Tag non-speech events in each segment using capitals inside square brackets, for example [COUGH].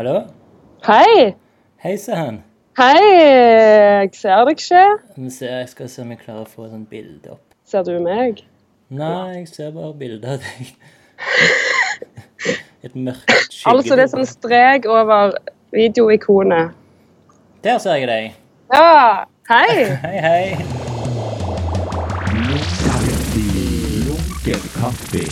Hallo? Hei! Hei sann. Hei! Jeg ser deg ikke. Jeg skal se om jeg klarer å få et sånt bilde opp. Ser du meg? Nei, jeg ser bare bilde av deg. [LAUGHS] Et mørkt skygge. Altså, det er sånn strek over videoikonet. Der ser jeg deg. Ja! Hei! [LAUGHS] Hei, hei. Lunken. Kaffe.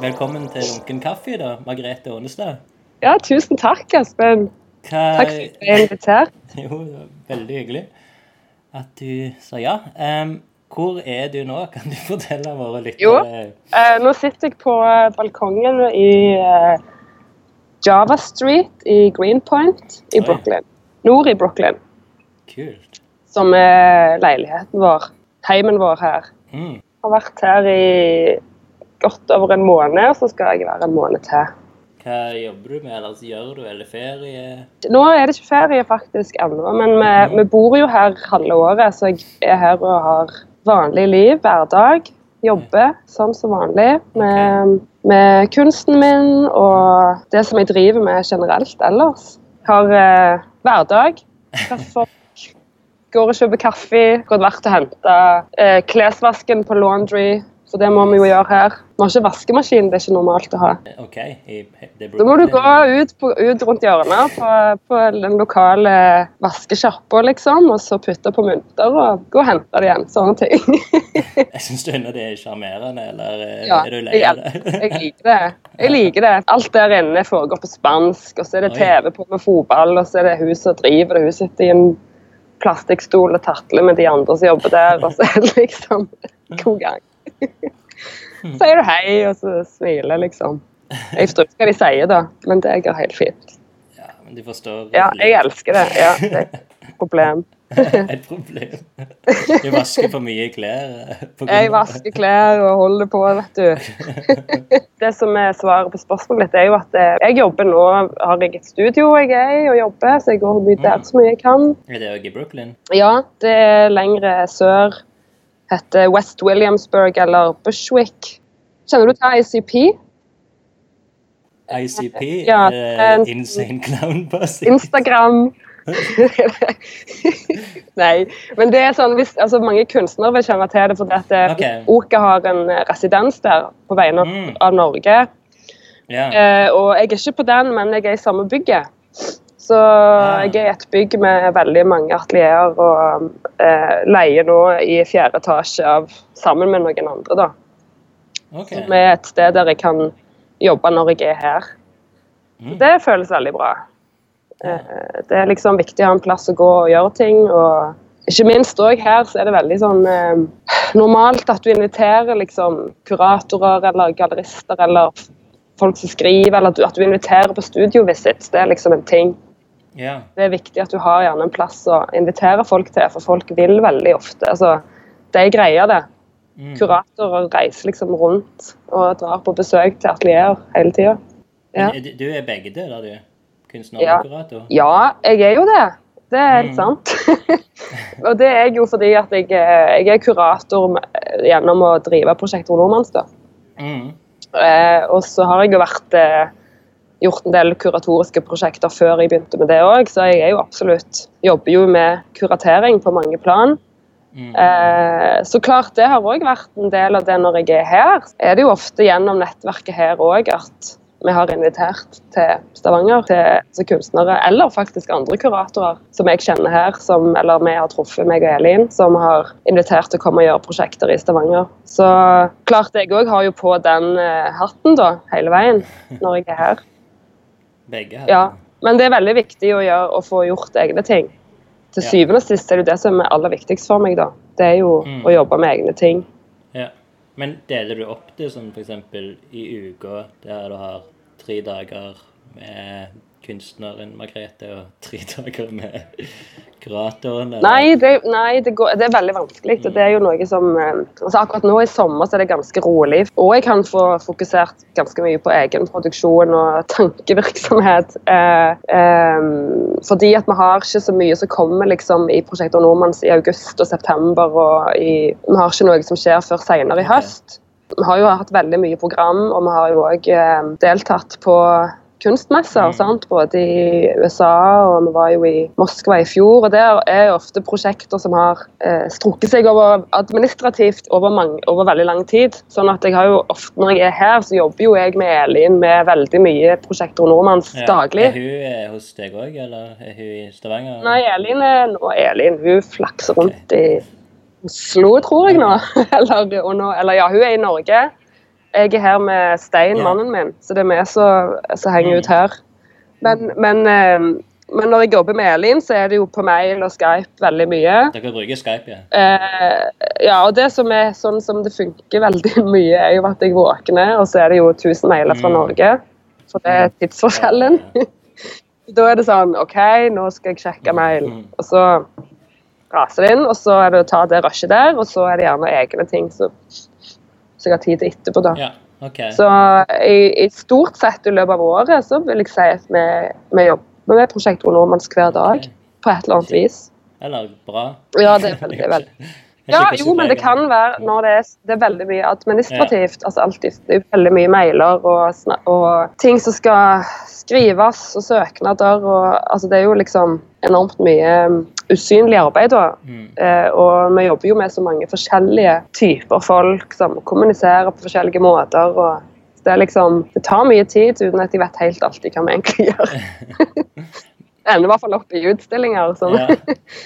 Velkommen til Lunken kaffe, da, Margrethe Ånestad? Ja, tusen takk, Aspen. Hva Takk for at du er invitert. [LAUGHS] Jo, veldig hyggelig at du sa ja. Um, hvor er du nå? Kan du [LAUGHS] fortelle våre Jo. lyttere? Eh, nå sitter jeg på eh, balkongen i uh, Java Street i Greenpoint i Oi. Brooklyn. Nord i Brooklyn. Kult. Som er leiligheten vår. Heimen vår her. Mm. Har vært her i godt over en måned, og så skal jeg være en måned til. Hva jobber du med, eller gjør du, eller ferie? Nå er det ikke ferie faktisk ennå, men vi, vi bor jo her halve året, så jeg er her og har vanlig liv, hverdag. Jobber sånn som vanlig med, med kunsten min og det som jeg driver med generelt ellers. Har eh, hverdag. Treffer. Går og kjøper kaffe. går vært og henter eh, klesvasken på laundry, for det må vi jo gjøre her. Vi har ikke vaskemaskin, det er ikke normalt å ha. OK. I, det er Da må du gå ut, på, ut rundt hjørnet på, på den lokale vaskesjappa, liksom, og så putte på mynter og gå og hente det igjen. Sånne ting. [LAUGHS] Jeg syns du det er sjarmerende, eller eh, Ja, er du lei av det? jeg liker det. Jeg liker det. Alt der inne foregår på spansk, og så er det TV på med fotball, og så er det hun som driver det. Hun sitter i en plastikkstol og tatler med de andre som jobber der, og så er det liksom [LAUGHS] god gang. Sier du hei, og så smiler liksom. Jeg forstår ikke hva de sier, da, men det går helt fint. Ja, men du forstår Ja, jeg elsker det. Ja, det er et problem. [LAUGHS] Et problem. Du vasker for mye klær. eh, på Jeg vasker klær og holder på, vet du. [LAUGHS] Det som er svaret på spørsmålet ditt, er jo at eh, jeg jobber nå Har jeg et studio jeg er i og jobber, så jeg går mye der så mye jeg kan. Er det òg i Brooklyn? Ja, det er lengre sør. Heter West Williamsburg eller Bushwick. Kjenner du til ICP? ICP? Ja, eh, en- Insane Clown [LAUGHS] Posse? Instagram. [LAUGHS] Nei, men det er sånn hvis, altså Mange kunstnere vil kjenne til det fordi at okay. Oka har en eh, residens der på vegne av, Mm. av Norge. Yeah. Uh, og jeg er ikke på den, men jeg er i samme bygget. Så Ah. jeg er i et bygg med veldig mange atelierer og eh, leier nå i fjerde etasje av sammen med noen andre, da. Som er et sted der jeg kan jobbe når jeg er her. Mm. Det føles veldig bra. Eh, det er liksom viktig å ha en plass å gå og gjøre ting. og ikke minst òg her så er det veldig sånn eh, normalt at du inviterer liksom kuratorer eller gallerister eller folk som skriver, eller at du, at du inviterer på studiovisits. Det er liksom en ting. Ja. Det er viktig at du har gjerne en plass å invitere folk til, for folk vil veldig ofte. altså De greier det. Mm. Kuratorer reiser liksom rundt og drar på besøk til atelierer hele tida. Ja. Du- er begge deler, du? Kunstner Ja. og kurator? Ja, jeg er jo det. Det er helt Mm. sant. [LAUGHS] og det er jeg jo fordi at jeg, er- jeg er kurator gjennom å drive prosjektet Nordmanns. Mm. Eh, og så har jeg jo vært eh, gjort en del kuratoriske prosjekter før jeg begynte med det òg, så jeg er jo absolutt jobber jo med kuratering på mange plan. Mm. Eh, så klart det har òg vært en del av det når jeg er her. Er det jo ofte gjennom nettverket her òg at vi har invitert til Stavanger, til, kunstnere, eller faktisk andre kuratorer som jeg kjenner her, som, eller vi har truffet, meg og Elin, som har invitert til å komme og gjøre prosjekter i Stavanger. Så klart jeg òg har jo på den eh, hatten da, hele veien når jeg er her. Begge her? Ja, men det er veldig viktig å, gjøre, å få gjort egne ting. Til syvende og sist er det det som er aller viktigst for meg, da. Det er jo Mm. å jobbe med egne ting. Ja. Men deler du opp det sånn f.eks. i uka der du har tre dager med kunstneren Margrethe og tre dager med kuratoren? eller? Nei, det, nei det, går, det er veldig vanskelig. Mm. Det er jo noe som eh, altså Akkurat nå i sommer så er det ganske rolig. Og jeg kan få fokusert ganske mye på egen produksjon og tankevirksomhet. Eh, eh, fordi at vi har ikke så mye som kommer liksom i Prosjekter Nordmanns i august og september. og i, Vi har ikke noe som skjer før senere i høst. Vi har jo hatt veldig mye program, og vi har jo òg eh, deltatt på kunstmesser, Mm. sant? både i USA og vi var jo i Moskva i fjor. og Der er jo ofte prosjekter som har eh, strukket seg over administrativt over, mange, over veldig lang tid. Sånn at jeg har jo ofte, Når jeg er her, så jobber jo jeg med Elin med veldig mye prosjekter Nordmanns Ja. daglig. Er hun eh, hos deg òg, eller er hun i Stavanger? Nei, Elin er nå Elin. Hun flakser rundt i Oslo, tror jeg nå. [LAUGHS] eller, nå. Eller ja, hun er i Norge. Jeg er her med Stein, Ja. mannen min, så det er vi som henger ut her. Men, men, eh, men når jeg jobber med Elin, så er det jo på mail og Skype veldig mye. Dere bruker Skype, ja? Eh, ja, og det som er sånn som det funker [LAUGHS] veldig mye, er jo at jeg våkner, og så er det jo 1000 mailer fra Mm. Norge. For det er tidsforskjellen. [LAUGHS] da er det sånn OK, nå skal jeg sjekke mail. Mm. Og så raser det inn, og så er det å ta det rushet der, og så er det gjerne egne ting som som jeg har tid til etterpå, da. Ja, okay. Så i, i stort sett i løpet av året så vil jeg si at vi, vi jobber med Prosjekt Nordmanns hver dag. okay. På et eller annet vis. Eller bra? Ja, det er veldig, [LAUGHS] vel. Ja, jo, men det kan være når det er, det er veldig mye administrativt. altså alltid, Det er veldig mye mailer og, og ting som skal skrives, og søknader. og altså Det er jo liksom enormt mye usynlig arbeid. da. Mm. Eh, og vi jobber jo med så mange forskjellige typer folk som kommuniserer på forskjellige måter. og det, liksom, det tar mye tid uten at de vet helt alltid hva vi egentlig gjør. Det [LAUGHS] ender i hvert fall opp i utstillinger Ja.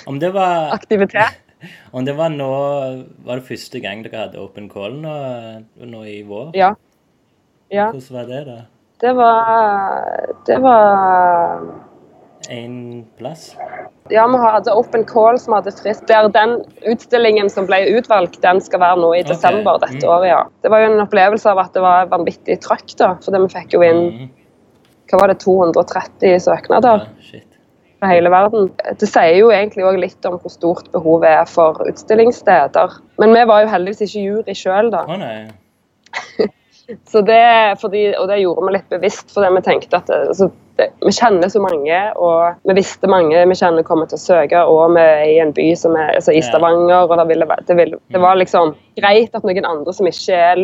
Om det var [LAUGHS] aktivitet. [LAUGHS] Om det var nå Var det første gang dere hadde open call nå, nå i vår? Ja. ja. Hvordan var det, da? Det var Det var Én plass? Ja, vi hadde Open Call som hadde frist. Der den utstillingen som ble utvalgt, den skal være nå i Ok, desember dette mm. året, ja. Det var jo en opplevelse av at det var vanvittig trøkk, da. For vi fikk jo inn Mm. hva var det, 230 søknader Ja, fra hele verden. Det sier jo egentlig òg litt om hvor stort behovet er for utstillingssteder. Men vi var jo heldigvis ikke jury sjøl, da. Å nei. [LAUGHS] Så det, fordi, og det gjorde vi litt bevisst, fordi vi tenkte at altså, det, vi kjenner så mange, og vi visste mange vi kjenner kommer til å søke, og vi er i en by som er altså, i Stavanger, og det, ville, det, ville, det var liksom greit at noen andre som ikke, er,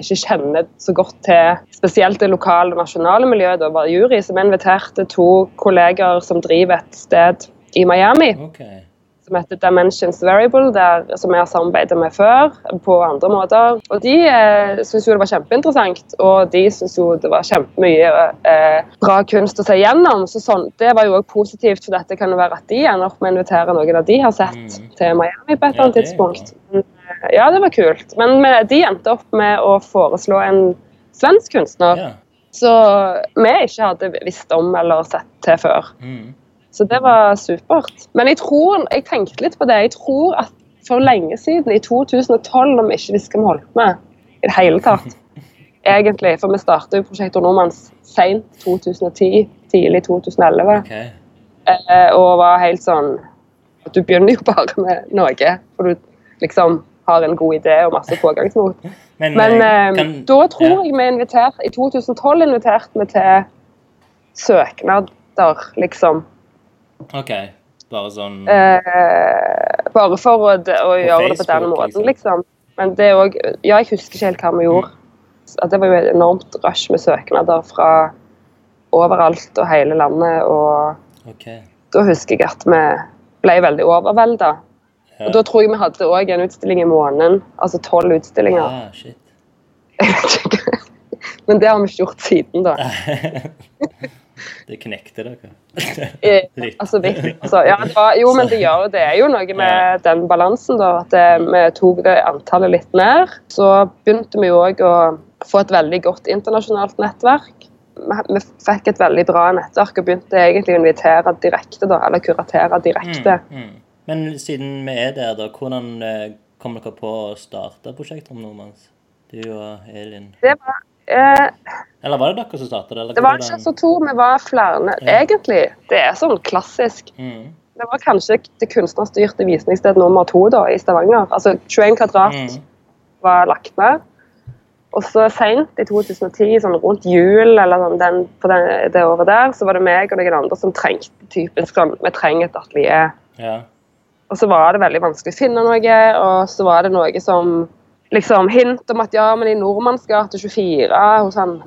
ikke kjenner så godt til spesielt det lokale og nasjonale miljøet, da var jury, så vi inviterte to kolleger som driver et sted i Miami OK. Som heter Dimensions Variable, der, som jeg har samarbeidet med før på andre måter. Og De eh, syntes jo det var kjempeinteressant, og de syntes jo det var kjempemye eh, bra kunst å se gjennom. Så sånn, Det var jo også positivt, for dette kan jo være at de ender opp med å invitere noen av de har sett Mm. til Miami på et eller annet tidspunkt. Eh, Ja, det var kult. Men med, de endte opp med å foreslå en svensk kunstner Yeah. Så vi ikke hadde visst om eller sett til før. Mm. Så det var supert. Men jeg tror, jeg tenkte litt på det. Jeg tror at for lenge siden, i 2012, når vi ikke visste hva vi holdt med i det hele tatt [LAUGHS] Egentlig, for vi startet jo Prosjektet Nordmanns sent 2010, tidlig 2011. OK. Eh, og var helt sånn at Du begynner jo bare med noe, for du liksom har en god idé og masse pågangsmot. [LAUGHS] Men, Men eh, eh, kan- da tror ja. jeg vi inviterte I 2012 inviterte vi til søknader, liksom. OK. Bare sånn Eh, bare for å, å gjøre det på Facebook, den måten, liksom. liksom. Men det òg Ja, jeg husker ikke helt hva vi gjorde. At det var jo et enormt rush med søknader fra overalt og hele landet. Og OK. da husker jeg at vi ble veldig overvelda. Ja. Og da tror jeg vi hadde òg en utstilling i måneden. Altså tolv utstillinger. Ah, shit. [LAUGHS] Men det har vi ikke gjort siden, da. [LAUGHS] det knekte dere. Eh. [LAUGHS] Altså, vi, altså, ja, var, jo, men det gjør det. er jo noe med den balansen, da. At det, vi tok det antallet litt ned. Så begynte vi òg å få et veldig godt internasjonalt nettverk. Vi, vi fikk et veldig bra nettverk og begynte egentlig å invitere direkte, da. Eller kuratere direkte. Mm, mm. Men siden vi er der, da, hvordan eh, kom dere på å starte prosjektet om Nordmanns? Du og Elin. Det var Eh, Eller var det dere som startet det? det var ikke så to, vi var flere. Ja. Egentlig. Det er sånn klassisk. Mm. Det var kanskje det kunstnerstyrte visningssted nummer to da, i Stavanger. Altså 21 kvadrat Mm. var lagt ned. Og så seint i 2010, sånn rundt jul eller sånn, den, på den, det året der, så var det meg og noen andre som trengte typisk sånn Vi trenger et atelier. Ja. Og så var det veldig vanskelig å finne noe, og så var det noe som liksom hint om at ja, men i Nordmannsgate 24 hos han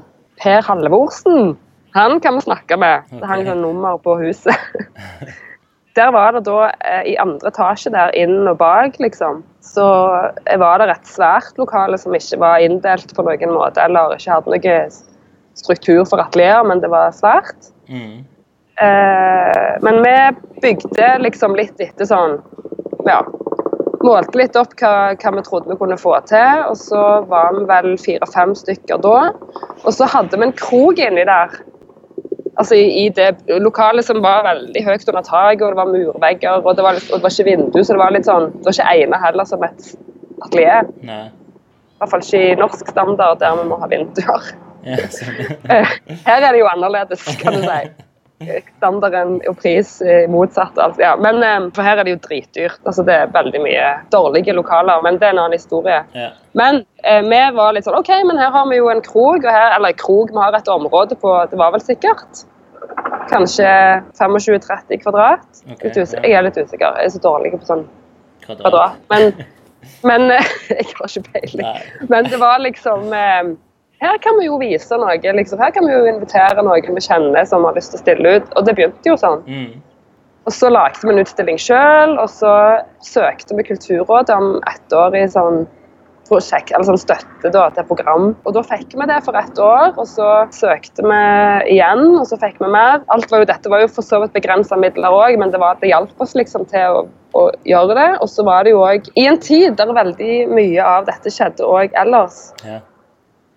Per Halvorsen, han kan vi snakke med. Det hang sånn nummer på huset. [LAUGHS] Der var det da eh, i andre etasje der, inn og bak, liksom. Så eh, var det et svært lokale som ikke var inndelt på noen måte, eller ikke hadde noe struktur for atelier, men det var svært. Mm. Eh, men vi bygde liksom litt etter sånn Ja. Målte litt opp hva, hva vi trodde vi kunne få til, og så var vi vel fire-fem stykker da. Og så hadde vi en krok inni der. Altså i, i det lokalet som var veldig høyt under taket, og det var murvegger, og det var, litt, og det var ikke vindu, så det var litt sånn Det var ikke egnet heller som et atelier. Nei. I hvert fall ikke i norsk standard, der vi må ha vinduer. Ja. Eh, Her er det jo annerledes, kan du si. [LAUGHS] Standarden og pris eh, motsatt. Altså, ja. Men eh, for her er det jo dritdyrt. Altså, det er veldig mye dårlige lokaler, men det er en annen historie. ja. Men eh, vi var litt sånn OK, men her har vi jo en krog, og her, eller krog, vi har et område på Det var vel sikkert kanskje 25-30 kvadrat. Okay, ja. Jeg er litt usikker. Jeg er så dårlig på sånn Kvadrat. kvadrat. Men, men [LAUGHS] [LAUGHS] jeg har ikke peiling. Men det var liksom eh, Her kan vi jo vise noe. Liksom. Her kan vi jo invitere noen vi kjenner som har lyst til å stille ut. Og det begynte jo sånn. Mm. Og så lagde vi en utstilling sjøl, og så søkte vi Kulturrådet om ettårig sånn prosjekt, eller sånn støtte da, til program. Og da fikk vi det for ett år, og så søkte vi igjen, og så fikk vi mer. Alt var jo, dette var jo for så vidt begrensa midler òg, men det, var, det hjalp oss liksom til å, å gjøre det. Og så var det jo òg i en tid der veldig mye av dette skjedde òg ellers. Ja.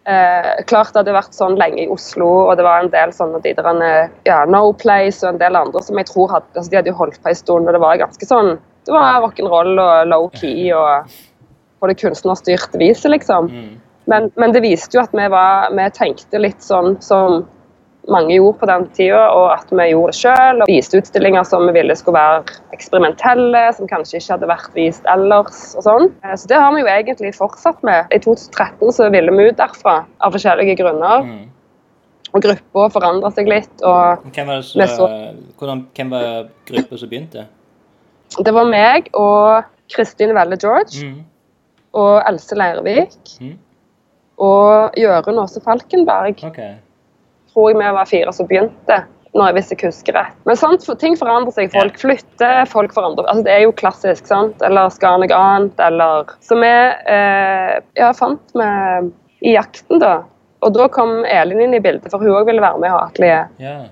Eh, klart det hadde vært sånn lenge i Oslo, og det var en del sånne de der, eh, ja, No Place og en del andre som jeg tror hadde altså De hadde holdt på en stund, og det var ganske sånn Det var rock'n'roll og low-key [LAUGHS] og på det kunstnerstyrte viset, liksom. Mm. Men, men det viste jo at vi, var, vi tenkte litt sånn som mange gjorde på den tida, og at vi gjorde det sjøl. Og viste utstillinger som vi ville skulle være eksperimentelle, som kanskje ikke hadde vært vist ellers. og sånn. Eh, Så det har vi jo egentlig fortsatt med. I 2013 så ville vi ut derfra av forskjellige grunner. Mm. Og gruppa forandra seg litt. og Hvem var som, så- hvordan, hvem var gruppa som begynte? Det var meg og Kristin Velle George Mm. og Else Leirvik Mm. og Jørund Åse Falkenberg. OK. Tror jeg vi var fire som begynte. Når jeg hvis jeg husker rett. Men sant, ting forandrer seg. Folk flytter, folk forandrer altså, Det er jo klassisk, sant? Eller skal noe annet, eller Så vi eh, ja, fant vi i jakten, da. Og da kom Elin inn i bildet, for hun òg ville være med og ha atelier. Yeah.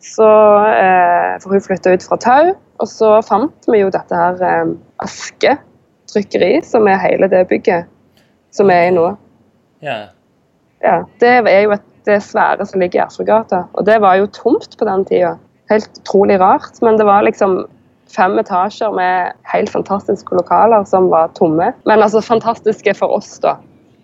Så, eh, for hun flytta ut fra Tau. Og så fant vi jo dette her eh, Aske trykkeri, som er hele det bygget som er i nå. ja. Ja, Det er jo et, det svære som ligger i Arsrudgata. Og det var jo tomt på den tida. Helt utrolig rart. Men det var liksom fem etasjer med helt fantastiske lokaler som var tomme. Men altså fantastiske for oss, da.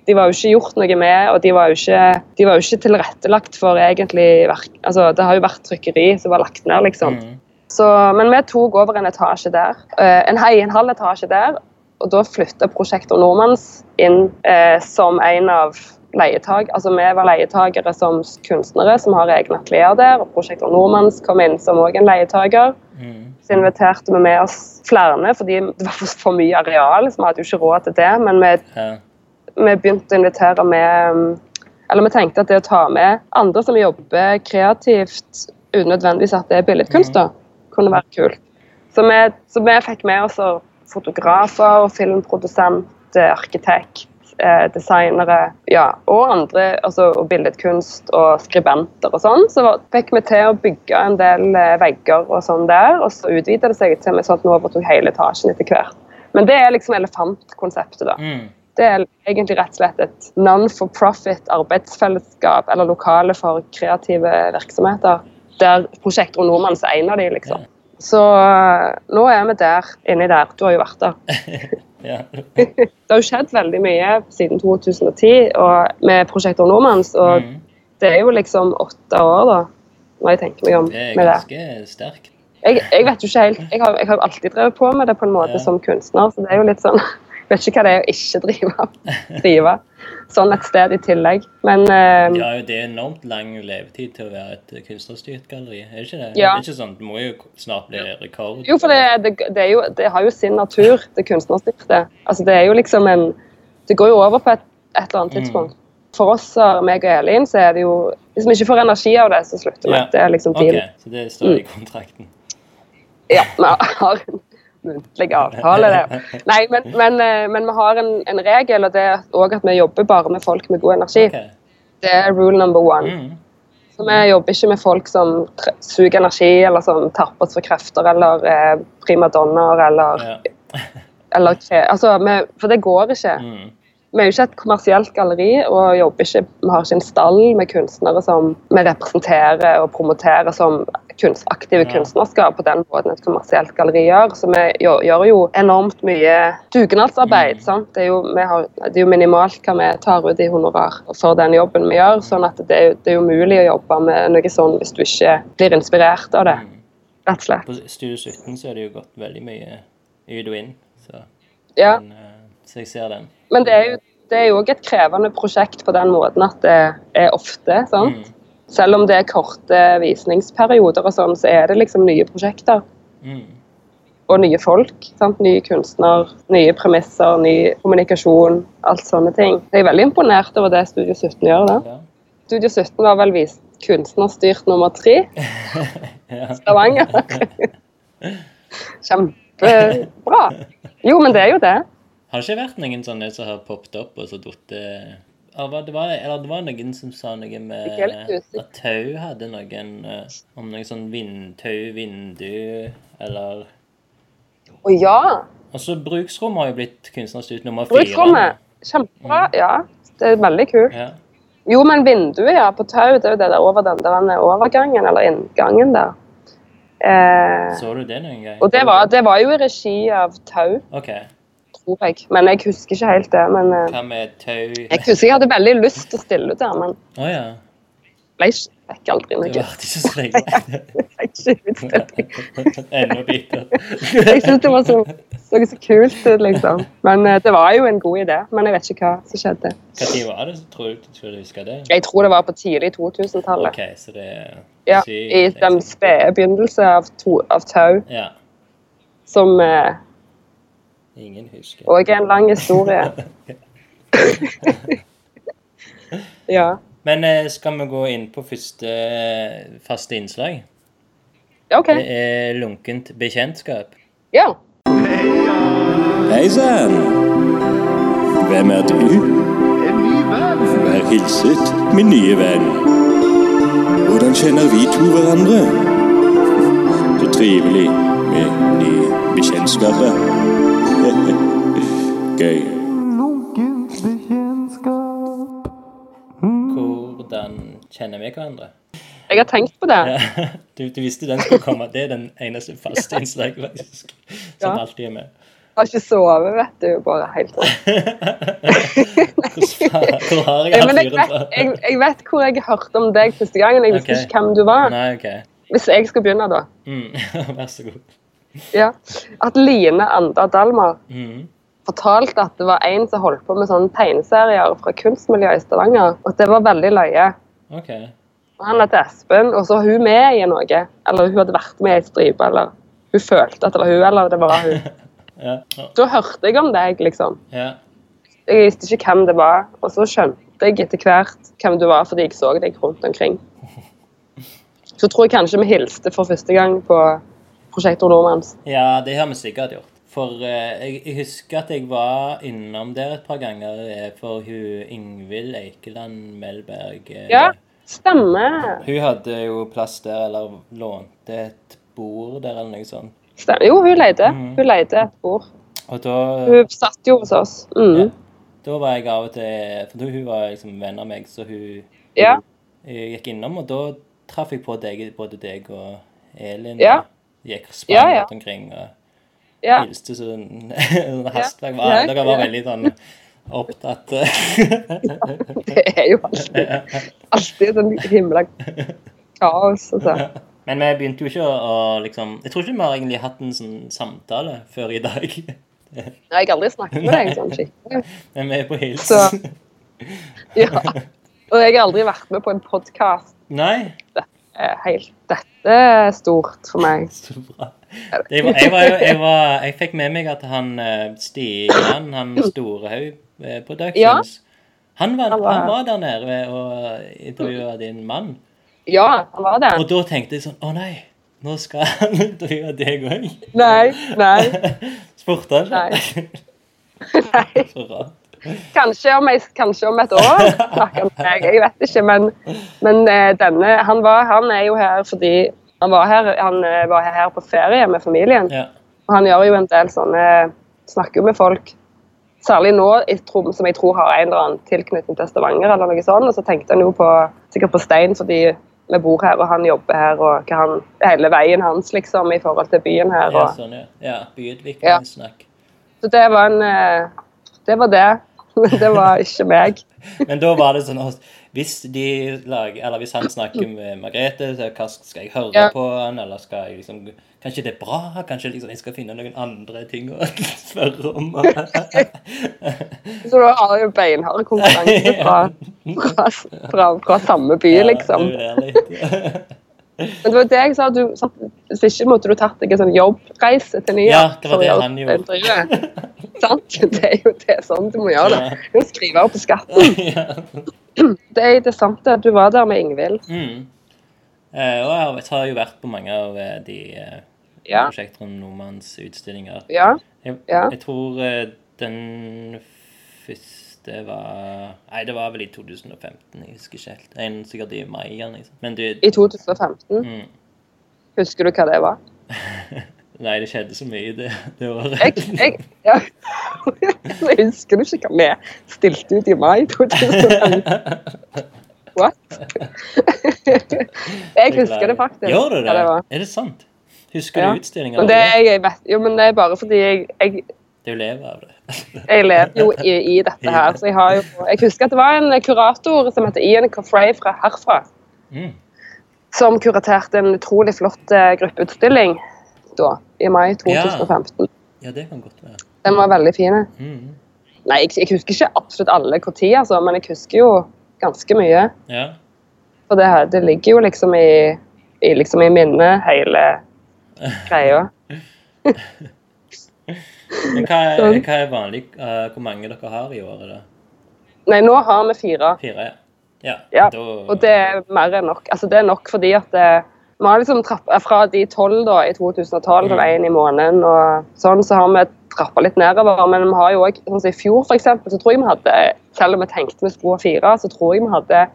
De var jo ikke gjort noe med, og de var jo ikke, var jo ikke tilrettelagt for egentlig verk... Altså, det har jo vært trykkeri som var lagt ned, liksom. Mm. Så, men vi tok over en etasje der. eh, En, hei, en halv etasje der. Og da flytta Prosjektor Nordmanns inn eh, som en av leietag. Altså vi var leietagere som kunstnere som har egne atelier der. Og Prosjektor Nordmanns kom inn som òg en leietager. Mm. Så inviterte vi med oss flere, fordi det var for, mye areal. så vi hadde jo ikke råd til det. Men vi Ja. vi begynte å invitere med um, Eller vi tenkte at det å ta med andre som jobber kreativt uten nødvendigvis at det er billedkunst, da, kunne være kult. Så vi, så vi fikk med oss fotografer, filmprodusent, eh, arkitekt, eh, designere ja, og andre, altså og billedkunst og skribenter og sånn. Så fikk vi til å bygge en del eh, vegger og sånn der, og så utvida det seg til sånn at vi overtok hele etasjen etter hvert. Men det er liksom elefantkonseptet, da. Mm. Det er egentlig rett og slett et non-for-profit arbeidsfellesskap eller lokale for kreative virksomheter. Der Prosjektor Nordmanns er en av de, liksom. Så øh, nå er vi der, inni der. Du har jo vært der. [LAUGHS] Ja. [LAUGHS] Det har jo skjedd veldig mye siden 2010 og med prosjektet Nordmanns, og Mm. det er jo liksom åtte år, da, når jeg tenker meg om Det er ganske sterkt. Jeg, jeg vet jo ikke helt Jeg har, jeg har jo alltid drevet på med det på en måte Ja. som kunstner, så det er jo litt sånn vet ikke hva det er å ikke drive, drive sånn et sted i tillegg. Men uh, Ja, det er enormt lang levetid til å være et kunstnerstyrt galleri. Er det ikke det? Ja. Det ikke sånn, det må jo snart bli rekord. Jo, for det, det, det, jo, det har jo sin natur, det kunstnerstyrte. Altså, det er jo liksom en Det går jo over på et, et eller annet Mm. tidspunkt. For oss, og meg og Elin, så er det jo Hvis vi ikke får energi av det, så slutter vi. Ja. Det er liksom Ok, Okay, så det står Mm. i kontrakten. Ja, vi har en muntlig avtale der. [LAUGHS] Nei, men, men, eh, men vi har en, en regel, og det er òg at vi jobber bare med folk med god energi. Okay. Det er rule number one. Mm. Så vi jobber ikke med folk som suger energi, eller som tapper oss for krefter, eller eh, primadonnaer, eller, Ja. [LAUGHS] eller altså, vi, For det går ikke. Mm. Vi er jo ikke et kommersielt galleri, og jobber ikke, vi har ikke en stall med kunstnere som vi representerer og promoterer som kunst, aktive Ja. kunstnerskap på den måten et kommersielt galleri gjør. Så vi gjør, jo enormt mye dugnadsarbeid. Mm. Det er, jo, har, det er jo minimalt hva vi tar ut i honorar for den jobben vi gjør. sånn at det er, det er jo mulig å jobbe med noe sånn hvis du ikke blir inspirert av det. Mm. rett og slett. På Studio 17 så er det jo gått veldig mye ut og inn, så, Ja. men, eh, så jeg ser den. Men det er jo det er jo også et krevende prosjekt på den måten at det er ofte. sant? Mm. Selv om det er korte visningsperioder, og sånn, så er det liksom nye prosjekter. Mm. Og nye folk. sant? Nye kunstner, nye premisser, ny kommunikasjon. Alt sånne ting. Jeg er veldig imponert over det Studio 17 gjør. da. Ja. Studio 17 var vel vist kunstnerstyrt nummer tre [LAUGHS] Stavanger. [LAUGHS] Kjempebra. Jo, men det er jo det. Har det ikke vært noen sånne som har poppet opp og så datt eller det var, eller det var noen som sa noe med at Tau hadde noen eh, om noe sånn vindtau, vindu, eller Å ja! Altså, bruksrom har jo blitt kunstnerstyrt nummer fire. Bruksrommet. Kjempebra. Ja, det er veldig kult. Ja. Jo, men vinduet ja, på tau, det er jo det der over den der overgangen, eller inngangen der. Eh, Så du det noen gang? og det var, det var jo i regi av Tau, OK. Tror jeg. Men jeg husker ikke helt det. Men eh, Hva med tau jeg husker jeg hadde veldig lyst til å stille ut der, men oh, ja. ble ikke, fikk aldri noe. Det varte ikke så lenge. [LAUGHS] Fikk ikke [LAUGHS] bitter. Jeg syntes det var så, så, så kult ut, liksom. Men eh, det var jo en god idé. Men jeg vet ikke hva som skjedde. Når var det? Tror du, tror du husker det? Jeg tror det var på tidlig 2000-tallet. OK, så det Ja, I den spede begynnelse av, to, av Tau, Ja. som eh, Ingen husker. Og en lang historie. [LAUGHS] [LAUGHS] ja. Men eh, skal vi gå inn på første eh, faste innslag? OK. Det er lunkent bekjentskap. Ja. Hei sann! Hvem er du? En ny venn. Vær hilset, min nye venn. Hvordan kjenner vi to hverandre? Så trivelig med nye bekjentskaper. Gøy. Hvordan kjenner vi hverandre? Jeg har tenkt på det. Ja, [LAUGHS] du, du visste den skulle komme. Det er den eneste faste innslaget, faktisk. Som Ja. alltid er med. Jeg har ikke sovet, vet du. Bare helt Hvor, hvor har jeg hatt fyren fra? jeg, jeg vet hvor jeg hørte om deg første gangen. Jeg visste okay. ikke hvem du var. Nei, okay. Hvis jeg skal begynne, da. Mm. [LAUGHS] Vær så god. Ja. At Line Anda Dalmar Mm. Fortalte at det var en som holdt på med sånne tegneserier fra kunstmiljøet i Stavanger. Og det var veldig løye. Okay. Og Han het Espen, og så var hun med i noe. Eller hun hadde vært med i et stripe, eller hun følte at det var hun, eller det var hun. [LAUGHS] Ja. Da hørte jeg om deg, liksom. ja. Jeg visste ikke hvem det var, og så skjønte jeg etter hvert hvem du var fordi jeg så deg rundt omkring. [LAUGHS] Så tror jeg kanskje vi hilste for første gang på Prosjektor Nordmanns. Ja, det har vi sikkert gjort. For eh, jeg, jeg husker at jeg var innom der et par ganger eh, for hun Ingvild Eikeland Melberg. eh, Ja, stemmer. Hun hadde jo plass der, eller lånte et bord der, eller noe sånt. stemmer. Jo, hun leide. Mm. Hun leide et bord. Da, Hun satt jo hos oss. Mm. Ja. da var jeg av og til For hun var liksom venn av meg, så hun Ja. hun gikk innom, og da traff jeg på deg, både deg og Elin. Ja. Gikk og sprang Ja, ja. rundt omkring. Og, Ja. hilste sånn [LAUGHS] hastverk. Ja, Dere var veldig sånn opptatt [LAUGHS] Det er jo alltid, alltid sånn himla kaos. Altså. Men vi begynte jo ikke å, liksom Jeg tror ikke vi har egentlig hatt en sånn samtale før i dag. Nei, Jeg har aldri snakket med deg sånn skikkelig. [LAUGHS] Men vi er på hils. Så- Ja. Og jeg har aldri vært med på en podkast. Nei, Helt Dette er stort for meg. [LAUGHS] så bra. Jeg, var, jeg, var jeg, var, jeg fikk med meg at han eh, Stian, han Storehaug eh, Productions var, Han var- han var der nede og intervjua din mann. Ja, han var der. Og da tenkte jeg sånn Å nei, nå skal han [LAUGHS] intervjue deg òg. Nei, nei, [LAUGHS] Spurte han Nei. nei. Så rart. Kanskje om, jeg, kanskje om et år snakker med meg. Jeg vet ikke, men, men eh, denne han, var, han er jo her fordi han var her, han eh, var her på ferie med familien. Ja. Og han gjør jo en del sånne Snakker jo med folk. Særlig nå, som jeg tror har en eller annen tilknytning til Stavanger. eller noe sånt, Og så tenkte han jo på, sikkert på Stein, fordi vi bor her og han jobber her. og han, Hele veien hans liksom i forhold til byen her. Ja, sånn, ja. ja byutviklingssnakk. så det var en eh, Det var det. Men [LAUGHS] det var ikke meg. [LAUGHS] Men da var det sånn hvis de lager, eller hvis han snakker med Margrethe, så hva skal jeg høre Ja. på han, eller skal jeg liksom Kanskje det er bra? Kanskje liksom jeg skal finne noen andre ting å [LAUGHS] spørre om? Så da har jo beinhard konkurranse fra, fra, fra, fra samme by, liksom. Ja. Men det var det jeg sa, du, sant, hvis ikke måtte du tatt deg en sånn jobbreise til New Ja, York. det var det han gjorde. Sant? [LAUGHS] Det er jo det sånn du må gjøre det. Du må skrive opp skatten. [LAUGHS] ja. [CLEARS THROAT] Det er, det sant det, du var der med Ingvild. Mm. Eh, og jeg har- jo vært på mange av eh, de eh, Ja. prosjektene Nordmanns utstillinger. Ja. Jeg, Ja. jeg tror eh, den første var Nei, det var vel i 2015. Jeg husker ikke helt. En sikkert i mai eller noe sånt. Men du I 2015. mm, Husker du hva det var? [LAUGHS] Nei, det skjedde så mye det, det året. Jeg, jeg, ja. [LAUGHS] jeg husker du ikke hva vi stilte ut i mai 2015? What? [LAUGHS] jeg husker det faktisk. Gjør du det? det er det sant? Husker Ja. du utstillinga? Det, jo, men det er bare fordi jeg, jeg, Du lever av det. jeg lever jo i, i dette her. Så jeg har jo Jeg husker at det var en kurator som heter Ian Coffrey fra herfra, Mm. som kuraterte en utrolig flott eh, gruppeutstilling da, i mai 2015. Ja, det kan godt være. Den var veldig fin. Mm. Nei, jeg, jeg husker ikke absolutt alle når, altså, men jeg husker jo ganske mye. Ja. For det, det ligger jo liksom i, i, liksom i minnet, hele [LAUGHS] greia. [LAUGHS] [LAUGHS] Men hva er, Sånn. hva er vanlig uh, Hvor mange dere har i året, da? Nei, nå har vi fire. Fire, ja. Ja, Ja, da, og det er mer enn nok. Altså, det er nok fordi at det, vi har liksom trappa fra de tolv i 2012 til én i måneden, og sånn, så har vi trappa litt nedover. Men vi har jo òg sånn som I fjor eksempel, så tror jeg vi hadde, selv om vi tenkte vi skulle ha fire, så tror jeg vi hadde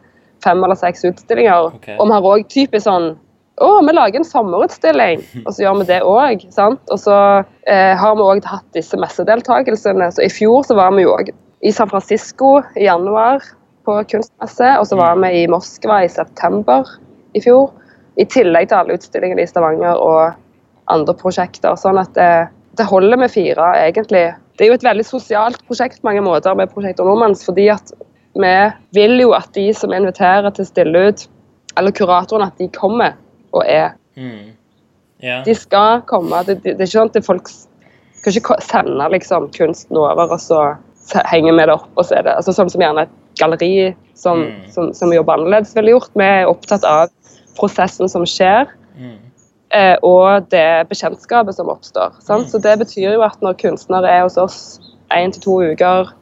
fem eller seks utstillinger. Okay. Og vi har òg typisk sånn å, vi lager en sommerutstilling, [LAUGHS] og så gjør vi det òg. Og så eh, har vi òg hatt disse messedeltakelsene. Så I fjor så var vi jo òg i San Francisco i januar på kunstmesse, og så var vi i Moskva i september i fjor. I tillegg til alle utstillingene i Stavanger og andre prosjekter. Sånn at det, det holder med fire, egentlig. Det er jo et veldig sosialt prosjekt på mange måter med Prosjekt Nordmanns, fordi at vi vil jo at de som inviterer til å stille ut, eller kuratorene, at de kommer og er. mm. Yeah. De skal komme. Det, det, det er ikke sånn at folk skal ikke sende liksom, kunsten over, og så se- henger vi det opp, og så er det altså, sånn som gjerne et galleri som, Mm. som, som jobber annerledes ville gjort. Vi er opptatt av prosessen som skjer, Mm. eh, og det bekjentskapet som oppstår. Sant? Så det betyr jo at når kunstnere er hos oss én til to uker,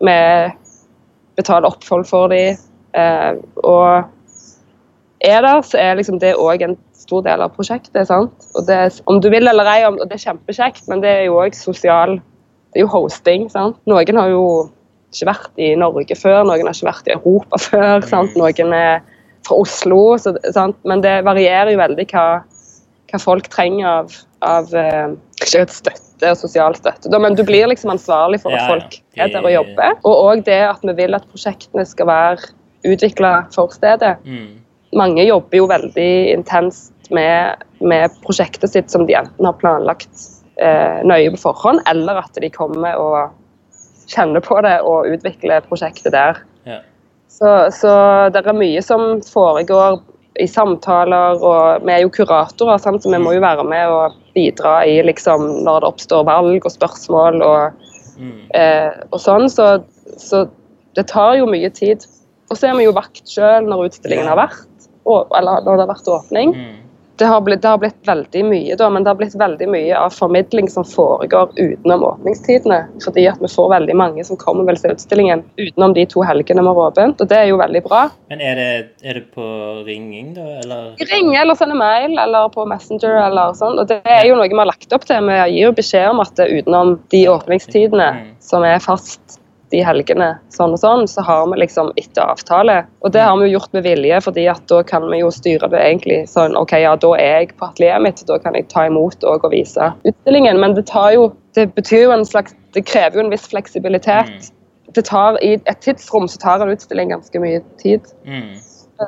vi betaler opphold for dem, eh, og er der, så er liksom det òg en stor del av prosjektet. sant? Og det, om du vil eller ei, og det er kjempekjekt, men det er jo òg sosial Det er jo hosting. sant? Noen har jo ikke vært i Norge før, noen har ikke vært i Europa [LAUGHS] før. sant? Noen er fra Oslo, så, sant? men det varierer jo veldig hva, hva folk trenger av, av eh, ikke et støtte og sosial støtte, men du blir liksom ansvarlig for at Ja, ja. folk er der og jobber. Og òg det at vi vil at prosjektene skal være utvikla for stedet Mm. Mange jobber jo veldig intenst med, med prosjektet sitt som de enten har planlagt eh, nøye på forhånd, eller at de kommer og kjenner på det og utvikler prosjektet der. Ja. Så, så det er mye som foregår i samtaler, og vi er jo kuratorer, sant? så vi må jo være med og bidra i liksom, når det oppstår valg og spørsmål og, Mm. eh, og sånn. Så, så det tar jo mye tid. Og så er vi jo vakt sjøl når utstillingen har vært, eller når det har vært åpning. Mm. Det har, blitt, det har blitt veldig mye, da, men det har blitt veldig mye av formidling som foregår utenom åpningstidene. Fordi at vi får veldig mange som kommer vel til utstillingen utenom de to helgene vi har åpent, og det er jo veldig bra. Men er det, er det på ringing, da, eller? Ringe eller sende mail eller på Messenger eller sånn. Og det er jo noe vi har lagt opp til. Vi gir jo beskjed om at det utenom de åpningstidene Mm. som er fast de helgene, sånn og sånn, så har vi liksom etter avtale. Og det har vi jo gjort med vilje, fordi at da kan vi jo styre det egentlig sånn OK, ja, da er jeg på atelieret mitt, da kan jeg ta imot og vise utstillingen. Men det tar jo Det betyr jo en slags Det krever jo en viss fleksibilitet. Det tar I et tidsrom så tar en utstilling ganske mye tid. Mm.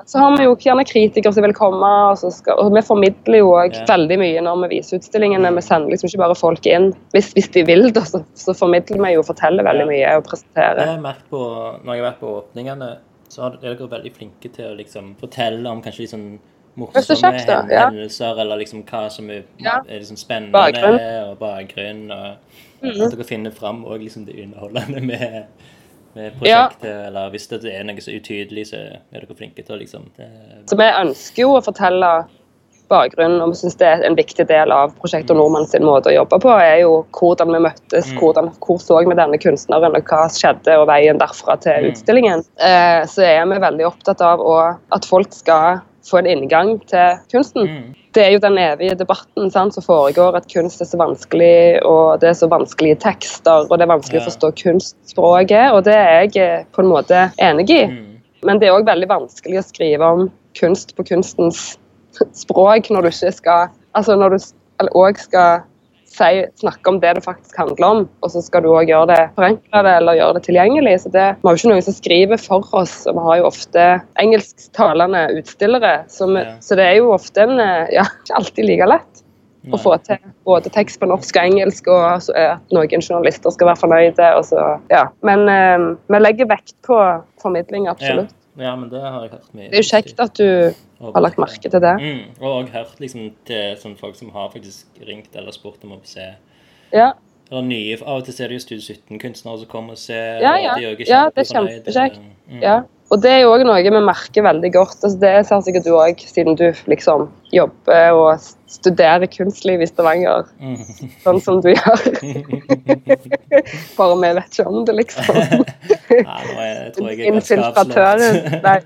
Så har vi jo gjerne kritikere som vil komme, og, så skal, og vi formidler jo Ja. veldig mye når vi viser utstillingene. Vi sender liksom ikke bare folk inn. Hvis, hvis de vil, da, så, så formidler vi jo og forteller veldig mye og presenterer. har jeg merket på, Når jeg har vært på åpningene, så er dere veldig flinke til å liksom fortelle om kanskje så morsomme da, ja. hendelser, eller liksom hva som er, Ja. er liksom spennende, Bakgrunn. Og bakgrunn. og At dere finner fram òg liksom det underholdende med, med Ja. prosjektet. Eller hvis det er noe så utydelig, så er dere flinke til å liksom Så vi ønsker jo å fortelle bakgrunnen, og vi syns det er en viktig del av prosjektet og Nordmann sin måte å jobbe på, er jo hvordan vi møttes, Mm. hvordan, hvor så vi denne kunstneren, og hva skjedde, og veien derfra til Mm. utstillingen. Eh, så er vi veldig opptatt av at folk skal få en inngang til kunsten. Mm. Det er jo den evige debatten sant, som foregår, at kunst er så vanskelig, og det er så vanskelige tekster, og det er vanskelig Ja. å forstå kunstspråket, og det er jeg eh, på en måte enig i. Mm. Men det er òg veldig vanskelig å skrive om kunst på kunstens [LAUGHS] språk når du ikke skal Altså når du òg skal si, snakke om det det faktisk handler om, og så skal du òg gjøre det forenkle det eller gjøre det tilgjengelig. Så det, Vi har jo ikke noen som skriver for oss, og vi har jo ofte engelsktalende utstillere. Så, vi, Ja. så det er jo ofte en eh, Ja, ikke alltid like lett Nei. å få til både tekst på norsk og engelsk, og så er at noen journalister skal være fornøyde. Og så, ja. Men eh, vi legger vekt på formidling, absolutt. Ja. Ja, men det har jeg hørt mye. Det er jo kjekt at du har lagt merke til det. Mm. Og hørt liksom til sånn, folk som har faktisk ringt eller spurt om å se Ja, Eller nye, Av og til er det jo Studio 17-kunstnere som kommer og ser. Ja, og de er jo Ja, det er kjempekjekt. Mm. ja. Og det er jo òg noe vi merker veldig godt. Altså, det ser sikkert du òg, siden du liksom jobber og studerer kunstliv i Stavanger, Mm. sånn som du gjør. [LAUGHS] Bare vi vet ikke om det, liksom. Nei, nå er, tror jeg Infiltratøren. Nei.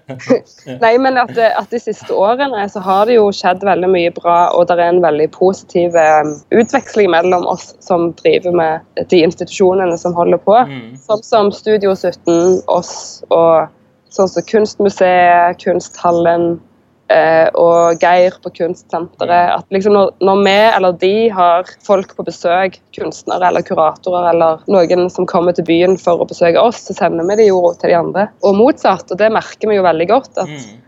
Nei, men at, at de siste årene så har det jo skjedd veldig mye bra, og det er en veldig positiv eh, utveksling mellom oss som driver med de institusjonene som holder på. Mm. Sånn som Studio 17, oss og sånn som Kunstmuseet, Kunsthallen eh, og Geir på Kunstsenteret. At liksom når, når vi eller de har folk på besøk, kunstnere eller kuratorer eller noen som kommer til byen for å besøke oss, så sender vi de jo til de andre. Og motsatt. Og det merker vi jo veldig godt. at Mm.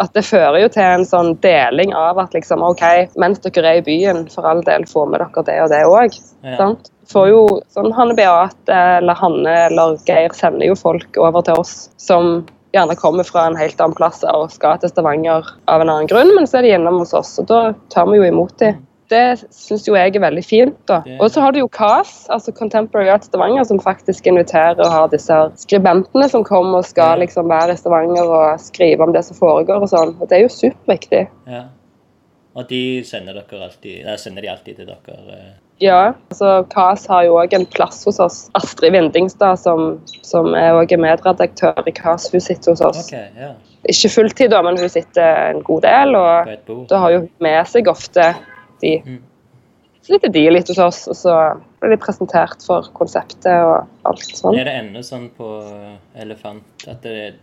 at det fører jo til en sånn deling av at liksom, OK, mens dere er i byen, for all del, få med dere det og det òg. Ja. Får jo sånn Hanne Beate eller Hanne eller Geir sender jo folk over til oss som gjerne kommer fra en helt annen plass og skal til Stavanger av en annen grunn, men så er de innom hos oss, og da tar vi jo imot dem. Det syns jo jeg er veldig fint. da. Og så har du jo CAS, altså Contemporary Art Stavanger, som faktisk inviterer og har disse skribentene som kommer og skal liksom være i Stavanger og skrive om det som foregår og sånn. Og det er jo superviktig. Ja. Og de sender dere alltid Nei, sender de alltid til dere? Ja, altså KAS har jo òg en plass hos oss. Astrid Vindingstad, som, som er er medredaktør i KAS, hun sitter hos oss. Okay, yeah. Ikke fulltid, da, men hun sitter en god del. Og da har hun med seg ofte de. Mm. Så sitter de litt hos oss, og så blir de presentert for konseptet og alt sånn. Er det ennå sånn på Elefant at det,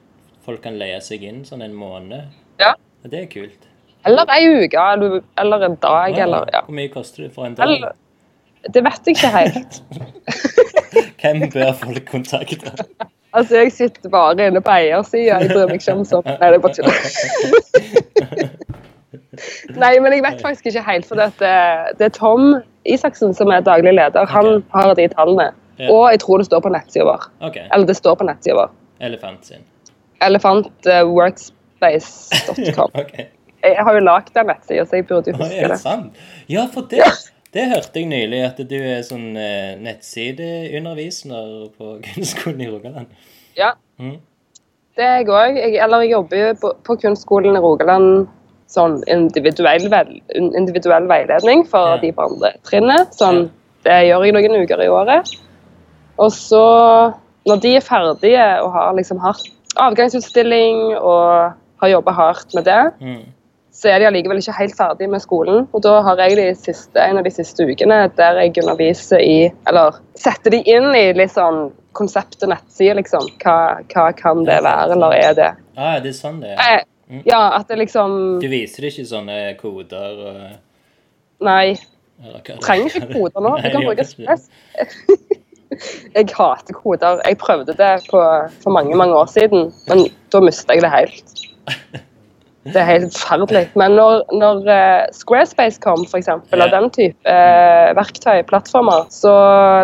folk kan leie seg inn sånn en måned? Ja. Det er kult. Eller ei uke, eller, en dag, eller ja. Hvor mye koster det for en dag? Eller, det vet jeg ikke helt. [LAUGHS] Hvem bør folk kontakte? Altså, jeg sitter bare inne på eiersida. Jeg bryr meg ikke om sånt. Nei, det er bare tull. [LAUGHS] Nei, men jeg vet faktisk ikke helt, for det, det er Tom Isaksen som er daglig leder. Han okay. har de tallene. Ja. Og jeg tror det står på nettsida vår. Okay. Eller det står på nettsida vår. Elefant sin. Elefantworkspace.com. [LAUGHS] okay. Jeg har jo lagd den nettsida, så jeg burde jo huske er det sant? Ja, for det, det hørte jeg nylig, at du er sånn eh, nettsideunderviser på [LAUGHS] kunstskolen i Rogaland. Ja. mm. Det er jeg òg. Eller jeg jobber jo på, på kunstskolen i Rogaland sånn individuell, vel, individuell veiledning for Ja. de på andre trinnet. Sånn, det gjør jeg noen uker i året. Og så, når de er ferdige og har liksom hatt avgangsutstilling og har jobba hardt med det, Mm. Så er de allikevel ikke helt ferdig med skolen. Og da har jeg de siste, en av de siste ukene der jeg underviser i Eller setter de inn i litt sånn konseptet nettside, liksom. Hva, hva kan det være, eller er det? Ah, det er sånn det er. Mm. ja, at det liksom Du viser ikke sånne koder og Nei. eller Trenger ikke koder nå. [LAUGHS] Du kan bruke stress. [LAUGHS] Jeg hater koder. Jeg prøvde det på, for mange mange år siden, men da mista jeg det helt. [LAUGHS] Det er helt [LAUGHS] forferdelig. Men når, når eh, Squarespace kom, for eksempel, og den type eh, verktøy, plattformer, så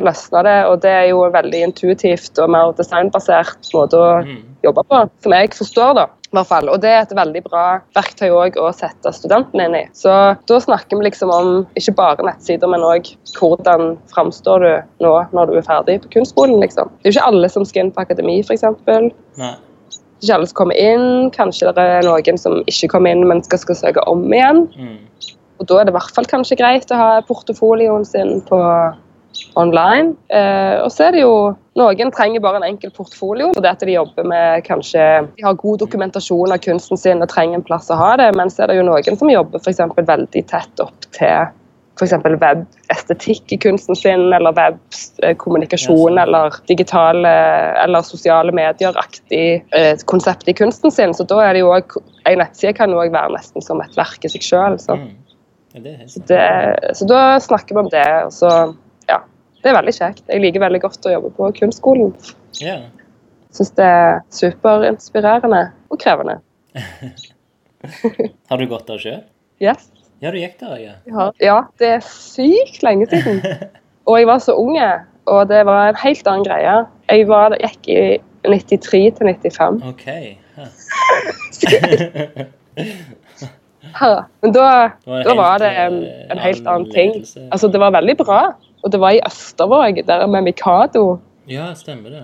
løsna det. Og det er jo en veldig intuitivt og mer designbasert måte å Mm. jobbe på, som jeg forstår, da. I hvert fall. Og det er et veldig bra verktøy å sette studentene inn i. Så da snakker vi liksom om ikke bare nettsider, men òg hvordan framstår du nå når du er ferdig på kunstskolen. liksom. Det er jo ikke alle som skal inn på akademi, f.eks. Ikke alle som kommer inn. Kanskje det er noen som ikke kommer inn, men skal, skal søke om igjen. Mm. Og da er det i hvert fall kanskje greit å ha portefolioen sin på online. Eh, og så er det jo Noen trenger bare en enkel portfolio fordi at de jobber med kanskje De har god dokumentasjon av kunsten sin og trenger en plass å ha det, men så er det jo noen som jobber eksempel veldig tett opp til f.eks. webestetikk i kunsten sin, eller webkommunikasjon, Ja, eller digitale eller sosiale medier-aktig eh, konsept i kunsten sin. Så da er det jo òg en nettside kan jo også være nesten som et verk i seg sjøl. Så, Mm. Ja, det- så da snakker vi om det. Og så, ja, det er veldig kjekt. Jeg liker veldig godt å jobbe på kunstskolen. Ja. Syns det er superinspirerende og krevende. [LAUGHS] Har du gått der sjøl? Yes. Ja, du gikk der, ja. Ja, det er sykt lenge siden. [LAUGHS] Og jeg var så unge, og det var en helt annen greie. Jeg var, gikk i 93 til 95. OK. Ja. [LAUGHS] Men da, var da var det en, eh, en helt annen ting. Altså, det var veldig bra. Og det var i Østervåg, der med Mikado. ja, stemmer det.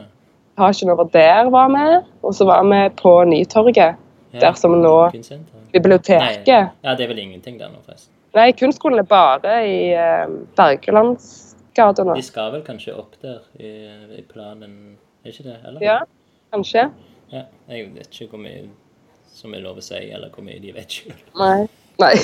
Etasjen over der var vi. Og så var vi på Nytorget, der som nå Biblioteket. Ja, det er vel ingenting der nå, forresten. Nei, kunstskolen er bare i uh, Bergelandsgata nå. De skal vel kanskje opp der i, i planen, er ikke det? Eller? Ja, kanskje. Ja, Jeg vet ikke hvor mye som er lov å si, eller hvor mye de vet sjøl. Nei. Nei.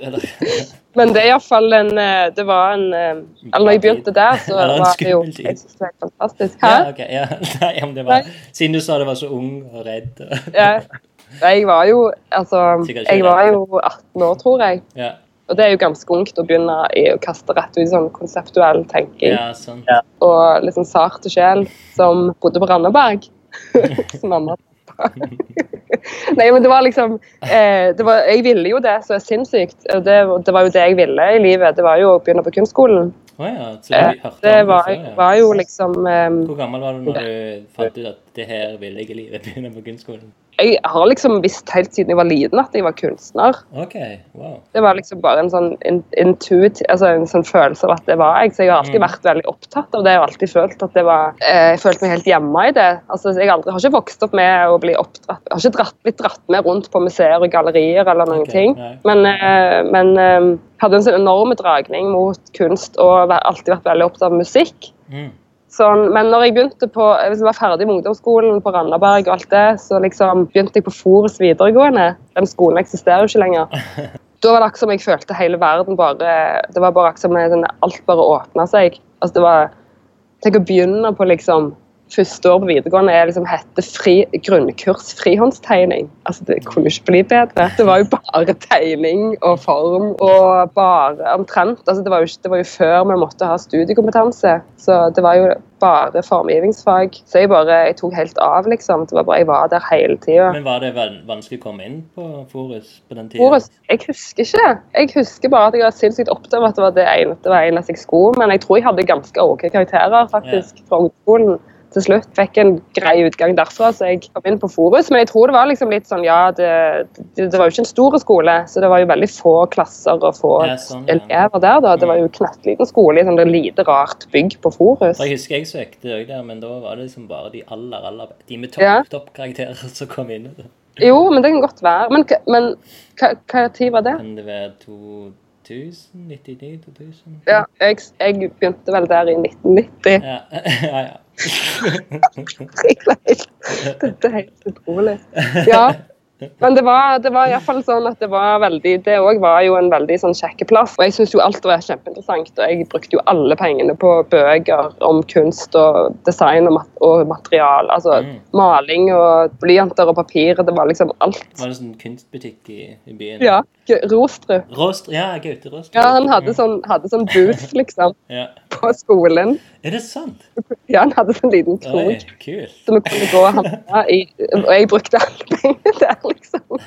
[LAUGHS] Men det er iallfall en eh, Det var en eh, Eller når jeg begynte der, så [LAUGHS] var det jo jeg det var fantastisk. Hæ? Ja, ok. Ja. [LAUGHS] Nei, om det var Nei. Siden du sa det var så ung og redd. Ja. Jeg var jo Altså, jeg var jo 18 år, tror jeg. Ja, Og det er jo ganske ungt å begynne i å kaste rett ut i sånn konseptuell tenking. ja sånn. Og litt sånn sarte sjel som bodde på Randaberg. [LAUGHS] som mamma og. Nei, men det var liksom eh, det var, Jeg ville jo det så er sinnssykt. Og Det, det var jo det jeg ville i livet. Det var jo å begynne på kunstskolen. Oh, ja, Eh, hørte det var, det før, ja. var jo liksom eh, Hvor gammel var du når du fant ut at det her ville jeg i livet? Begynne på kunstskolen? Jeg har liksom visst helt siden jeg var liten at jeg var kunstner. Okay, wow. Det var liksom bare en sånn intuit, altså en sånn følelse av at det var jeg. Så jeg har alltid Mm. vært veldig opptatt av det. og alltid følt at det var, eh, Jeg følte meg helt hjemme i det. Altså, jeg aldri, har ikke vokst opp med å bli oppdratt Jeg har ikke dratt, blitt dratt med rundt på museer og gallerier eller noen okay, ting. nei. Men, eh, men eh, hadde en sånn enorm dragning mot kunst og alltid vært veldig opptatt av musikk. Mm. Sånn, men når jeg begynte på, hvis jeg var ferdig med ungdomsskolen på Randaberg, og alt det, så liksom begynte jeg på Forus videregående. Den skolen eksisterer jo ikke lenger. [LAUGHS] Da var det akkurat som jeg følte hele verden bare Det var bare akkurat som alt bare åpna seg. Altså det var Tenk å begynne på liksom første år på videregående er liksom hette fri, grunnkurs frihåndstegning. Altså, Det kunne ikke bli bedre. Det var jo bare tegning og form og bare omtrent altså, det, var jo, det var jo før vi måtte ha studiekompetanse, så det var jo bare formgivningsfag. Så jeg bare jeg tok helt av, liksom. Det var bare, Jeg var der hele tida. Men var det vanskelig å komme inn på Forus på den tida? Forus? jeg husker ikke. Jeg husker bare at jeg var sinnssykt opptatt av at det var det ene, det eneste jeg skulle. Men jeg tror jeg hadde ganske OK karakterer faktisk fra ungdomsskolen. Til slutt fikk en grei utgang derfra, så jeg kom inn på Forus. Men jeg tror det var liksom litt sånn, ja, det, det, det var jo ikke en stor skole, så det var jo veldig få klasser og få Ja, sånn, ja. elever der. da. Det var jo knøttliten skole i sånn det lite rart bygg på Forus. Jeg husker jeg søkte òg der, men da var det liksom bare de aller, aller De med Ja. toppkarakterer som kom inn. Jo, men det kan godt være. Men, men hva, hva tid var det? Kan det være 2000? 99? 2000? Ja, jeg, jeg begynte vel der i 1990. [LAUGHS] Ja, ja. ja. Dette er helt utrolig. Ja. Men det var, det var i hvert fall sånn at det var veldig Det òg var jo en veldig sånn kjekkeplass. Og jeg syns jo alt var kjempeinteressant. Og jeg brukte jo alle pengene på bøker om kunst og design og, mat og material. Altså Mm. maling og blyanter og papir. Det var liksom alt. Var det sånn kunstbutikk i, i byen? Ja. G- Rostrud. Ja, Gaute Råstrud. Ja, han hadde sånn, hadde sånn booth, [LAUGHS] liksom, Ja. på skolen. Er det sant? Ja, han hadde sånn liten krok. Så vi kunne gå og handle i Og jeg brukte alle [LAUGHS] pengene der, liksom.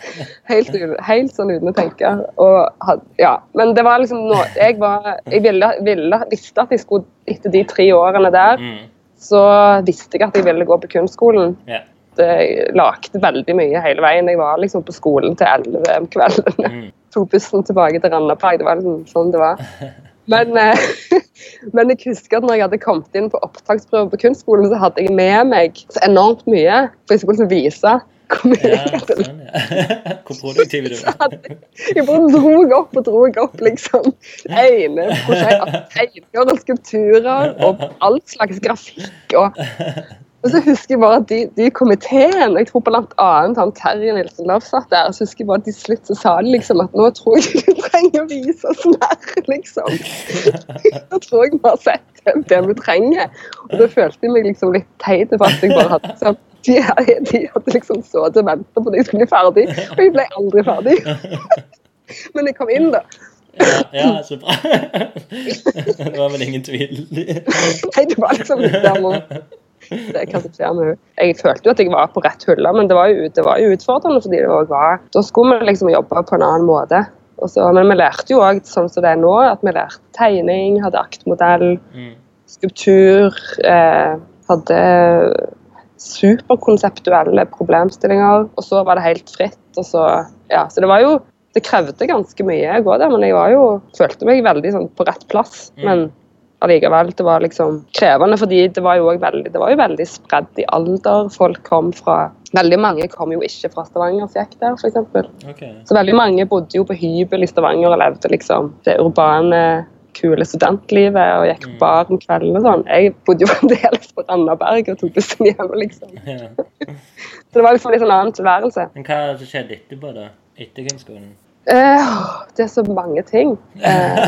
Helt, helt sånn uten å tenke. Og had, ja. Men det var liksom noe Jeg var Jeg ville, ville, visste at jeg skulle Etter de tre årene der, Mm. så visste jeg at jeg ville gå på kunstskolen. Ja. Jeg lagde veldig mye hele veien. Jeg var liksom på skolen til elleve om kvelden. Mm. [LAUGHS] Tok bussen tilbake til Randaberg. Det var liksom sånn det var. Men, eh, [LAUGHS] men jeg husker at når jeg hadde kommet inn på opptaksprøve på kunstskolen, så hadde jeg med meg så enormt mye. For jeg skulle liksom vise hvor mye Ja, sånn, ja. [LAUGHS] Hvor produktiv du var. jeg bare dro opp og dro opp, liksom. Ene prosjekt, tegninger og skulpturer og all slags grafikk. Og, og så husker jeg bare at de, de komiteen, jeg tror annet han Terje Nilsen Love satt der, så husker jeg bare at de slutt så sa de liksom at nå tror jeg vi trenger å vise oss mer, liksom. [LAUGHS] Nå tror jeg vi har sett det, det vi trenger. Og da følte jeg meg liksom litt teit for at jeg bare hadde liksom de, de hadde liksom sittet og ventet på at jeg skulle bli ferdig, og jeg ble aldri ferdig. [LAUGHS] Men jeg kom inn, da. Ja, ja, så bra. [LAUGHS] Det var vel ingen tvil. Nei, det var liksom litt der nå. Det kan skje med henne. Jeg følte jo at jeg var på rett hylle, men det var jo, det var jo utfordrende. fordi det også var, Da skulle vi liksom jobbe på en annen måte. Så, men vi lærte jo òg, sånn som det er nå, at vi lærte tegning, hadde aktmodell, Mm. skulptur. Eh, hadde superkonseptuelle problemstillinger. Og så var det helt fritt. Og så, ja, så det var jo Det krevde ganske mye å gå der, men jeg var jo, følte meg veldig sånn, på rett plass. Mm. Men allikevel, det var liksom krevende, fordi det var jo, veldig, det var jo veldig spredd i alder. Folk kom fra Veldig mange kom jo ikke fra Stavanger som gikk der, f.eks. Okay. Så veldig mange bodde jo på hybel i Stavanger og levde liksom det urbane, kule studentlivet og gikk på bar om kvelden og sånn. Jeg bodde jo fremdeles på Randaberg og tok bussen hjem, liksom. [LAUGHS] Ja. Så det var liksom en litt sånn annen tilværelse. Men hva skjedde etterpå, da? Etter kunstskolen? Eh, det er så mange ting. [LAUGHS] Eh,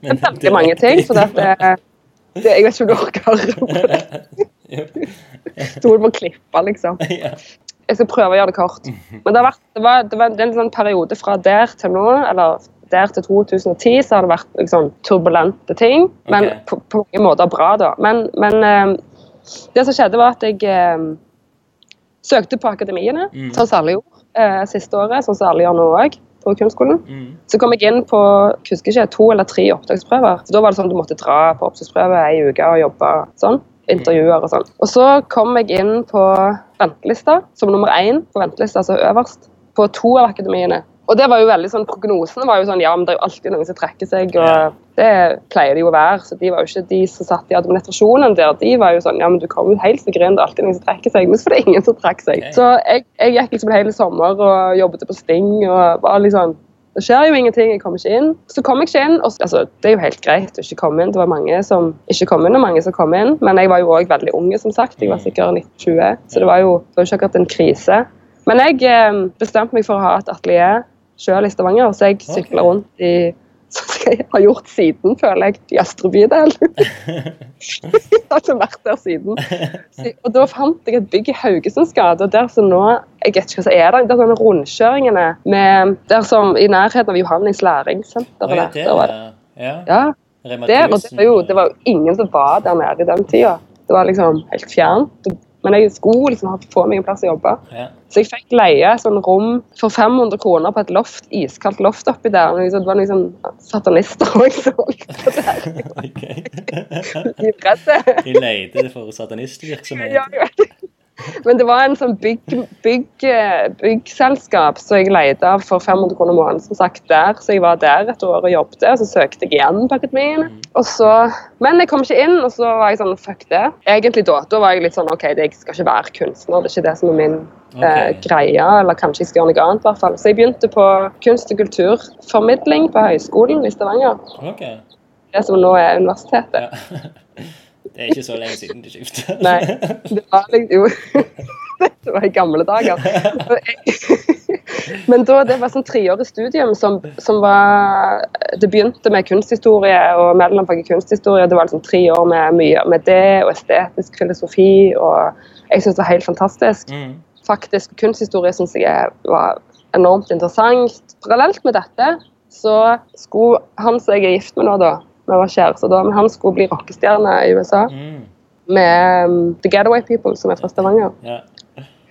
det er veldig mange ting, for det, det, det, jeg vet ikke om du orker på det. Stol må klippe, liksom. [LAUGHS] Jeg skal prøve å gjøre det kort. Men det har vært, det var, det var en sånn periode fra der til nå, eller der til 2010, så har det vært liksom, turbulente ting. Men okay. på, på mange måter bra, da. Men, men eh, det som skjedde, var at jeg søkte på akademiene, Mm. sånn som alle gjorde siste året, sånn som alle gjør nå òg, på kunstskolen. Mm. Så kom jeg inn på jeg husker ikke, to eller tre opptaksprøver. Så Da var det sånn at du måtte dra på opptaksprøve ei uke og jobbe sånn. Intervjuer og sånn. Og så kom jeg inn på ventelista som nummer én på ventelista, altså øverst, på to av akademiene. Og det var jo veldig sånn, Prognosene var jo sånn ja, men det er jo alltid noen som trekker seg. Og Det pleier det jo å være. så De var jo ikke de som satt i administrasjonen der. De var jo sånn ja, men du kommer jo helt sikkert inn, det er alltid noen som trekker seg. Men så var det ingen som trakk seg. Så jeg, jeg gikk liksom hele sommer og jobbet på Sting og var sånn det skjer jo ingenting, jeg kommer ikke inn. Så kom jeg ikke inn. og altså, Det er jo helt greit å ikke komme inn. Det var mange som ikke kom inn, og mange som kom inn. Men jeg var jo òg veldig unge, som sagt. Jeg var sikkert 1920, så det var jo, det var ikke akkurat en krise. Men jeg eh, bestemte meg for å ha et atelier sjøl i Stavanger, så jeg Ok. okay. rundt i [LAUGHS] som jeg har gjort siden, føler jeg, i Østre bydel. [LAUGHS] jeg har ikke vært der siden. Og da fant jeg et bygg i Haugesunds gate, og der som nå jeg vet ikke hva som er det, det er sånne rundkjøringene med, der som i nærheten av Johannes læringssenter. Oh, ja, der, det, der ja. Ja, der, og det var, jo, det var jo ingen som var der nede i den tida. Det var liksom helt fjernt. Men jeg skulle liksom ha få meg en plass å jobbe. Ja. Så jeg fikk leie sånn rom for 500 kroner på et loft, iskaldt loft oppi der. Og liksom, det var liksom satanister [LAUGHS] òg som holdt på der. [LAUGHS] De leide for satanistvirksomhet. Ja, jeg vet. Men det var en sånn bygg, bygg, eh, byggselskap som jeg leide av for 500 kroner måneden. Som sagt der, Så jeg var der et år og jobbet, og så søkte jeg igjen på akademien. Og så, men jeg kom ikke inn, og så var jeg sånn fuck det. Egentlig da da var jeg litt sånn OK, jeg skal ikke være kunstner, det er ikke det som er min eh, greie. Eller kanskje jeg skal gjøre noe annet, i hvert fall. Så jeg begynte på kunst- og kulturformidling på Høgskolen i Stavanger. Okay. Det som nå er universitetet. Ja. [LAUGHS] Det er ikke så lenge siden du skiftet. [LAUGHS] Nei, det var Jo. [LAUGHS] Det var i gamle dager. [LAUGHS] Men da, det var sånn treårig studium som, som var Det begynte med kunsthistorie og mellomfag i kunsthistorie. Det var liksom tre år med mye med det og estetisk filosofi. og Jeg syns det var helt fantastisk. Mm. Faktisk kunsthistorie syns jeg var enormt interessant. Parallelt med dette så skulle han som jeg er gift med nå, da, vi var kjærester da, men han skulle bli rockestjerne i USA Mm. med um, The Getaway People, som er fra Stavanger. Yeah.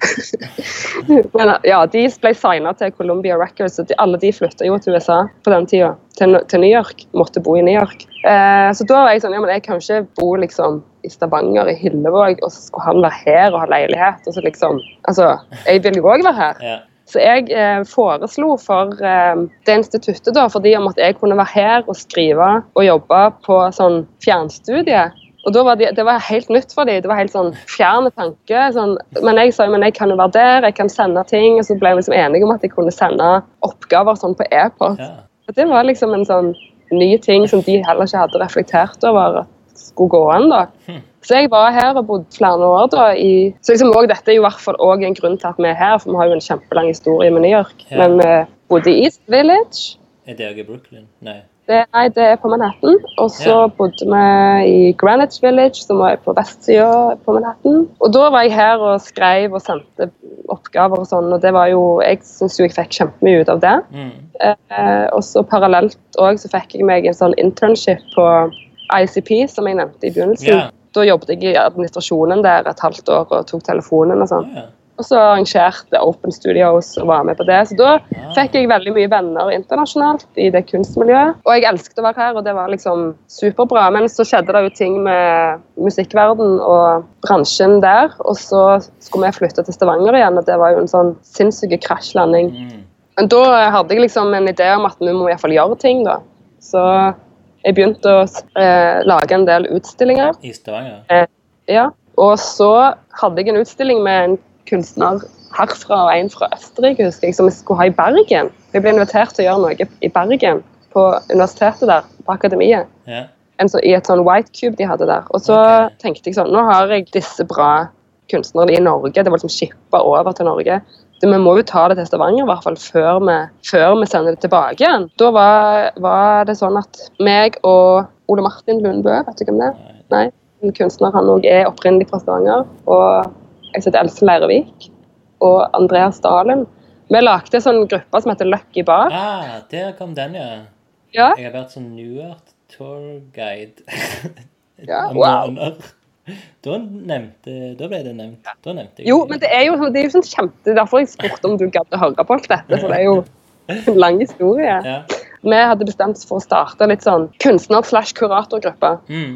[LAUGHS] Men ja, De ble signa til Columbia Records, og de, alle de flytta jo til USA på den tida. Til, til New York. Måtte bo i New York. Eh, så da var jeg sånn ja, men jeg kan ikke bo liksom i Stavanger, i Hillevåg, og så skulle han være her og ha leilighet. og så liksom, altså, Jeg vil jo òg være her. ja. Så jeg eh, foreslo for eh, det instituttet da, fordi om at jeg kunne være her og skrive og jobbe på sånn fjernstudie. Og da var de, Det var helt nytt for dem. Det var helt sånn fjerne tanke. Sånn, men jeg sa jo, men jeg kan jo være der, jeg kan sende ting. Og så ble vi liksom enige om at jeg kunne sende oppgaver sånn på e-post. ja. Og Det var liksom en sånn ny ting som de heller ikke hadde reflektert over at skulle gå an. da. Så jeg var her og bodde flere år. da. I, så liksom også, Dette er jo i hvert fall også en grunn til at vi er her, for vi har jo en kjempelang historie med New York. Ja. Men vi bodde i East Village. Er det òg i Brooklyn? Nei. Det, nei, det er på Manhattan. Og så Ja. bodde vi i Greenwich Village, som var på vestsida på Manhattan. Og da var jeg her og skrev og sendte oppgaver og sånn, og det var jo Jeg syns jo jeg fikk kjempemye ut av det. Mm. Eh, og så parallelt òg så fikk jeg meg en sånn internship på ICP, som jeg nevnte i begynnelsen. Ja. Da jobbet jeg i administrasjonen der et halvt år og tok telefonen og sånn. Og så arrangerte Open Studios og var med på det. Så da Ah. fikk jeg veldig mye venner internasjonalt i det kunstmiljøet. Og jeg elsket å være her, og det var liksom superbra. Men så skjedde det jo ting med musikkverden og bransjen der. Og så skulle vi flytte til Stavanger igjen, og det var jo en sånn sinnssyk krasjlanding. Mm. Men da hadde jeg liksom en idé om at vi må i hvert fall gjøre ting, da. Så jeg begynte å eh, lage en del utstillinger. I Stavanger? Eh, ja. Og så hadde jeg en utstilling med en kunstner herfra og en fra Østerrike husker jeg, som jeg skulle ha i Bergen. Jeg ble invitert til å gjøre noe i Bergen, på universitetet der, på akademiet. Ja. En så, I et sånn white cube de hadde der. Og så okay. tenkte jeg sånn Nå har jeg disse bra kunstnerne i Norge. Det var liksom shippa over til Norge. Det, vi må jo ta det til Stavanger i hvert fall før vi, før vi sender det tilbake igjen. Da var, var det sånn at meg og Ole Martin Lundbø, vet du hvem det er? Nei, en kunstner han òg er opprinnelig fra Stavanger. Og jeg heter Else Leirevik. Og Andreas Dalen. Vi lagde en sånn gruppe som heter Lucky Bar. Ah, der kom den, ja. Ja, Jeg har vært sånn New Art tour guide. [LAUGHS] Ja, wow. Da nevnte Da ble det nevnt. Da nevnte jeg Jo, men det er jo, det er jo sånn kjempe... Er derfor jeg spurte om du gadd å høre på alt dette, for det er jo en lang historie. Ja. Vi hadde bestemt oss for å starte litt sånn kunstner-slash-kuratorgruppe. Mm.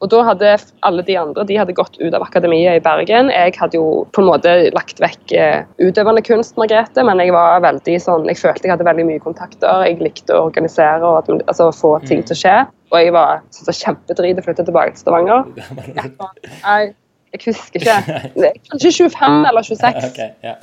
Og da hadde alle de andre de hadde gått ut av akademiet i Bergen. Jeg hadde jo på en måte lagt vekk eh, utøvende kunst, Margrethe, men jeg var veldig sånn, jeg følte jeg hadde veldig mye kontakter. Jeg likte å organisere og at, altså, få ting til å skje. Og jeg var så kjempedrit å flytte tilbake til Stavanger. [LAUGHS] Er? Nei, jeg husker ikke. [LAUGHS] Kanskje 25 eller 26. Ok, ja.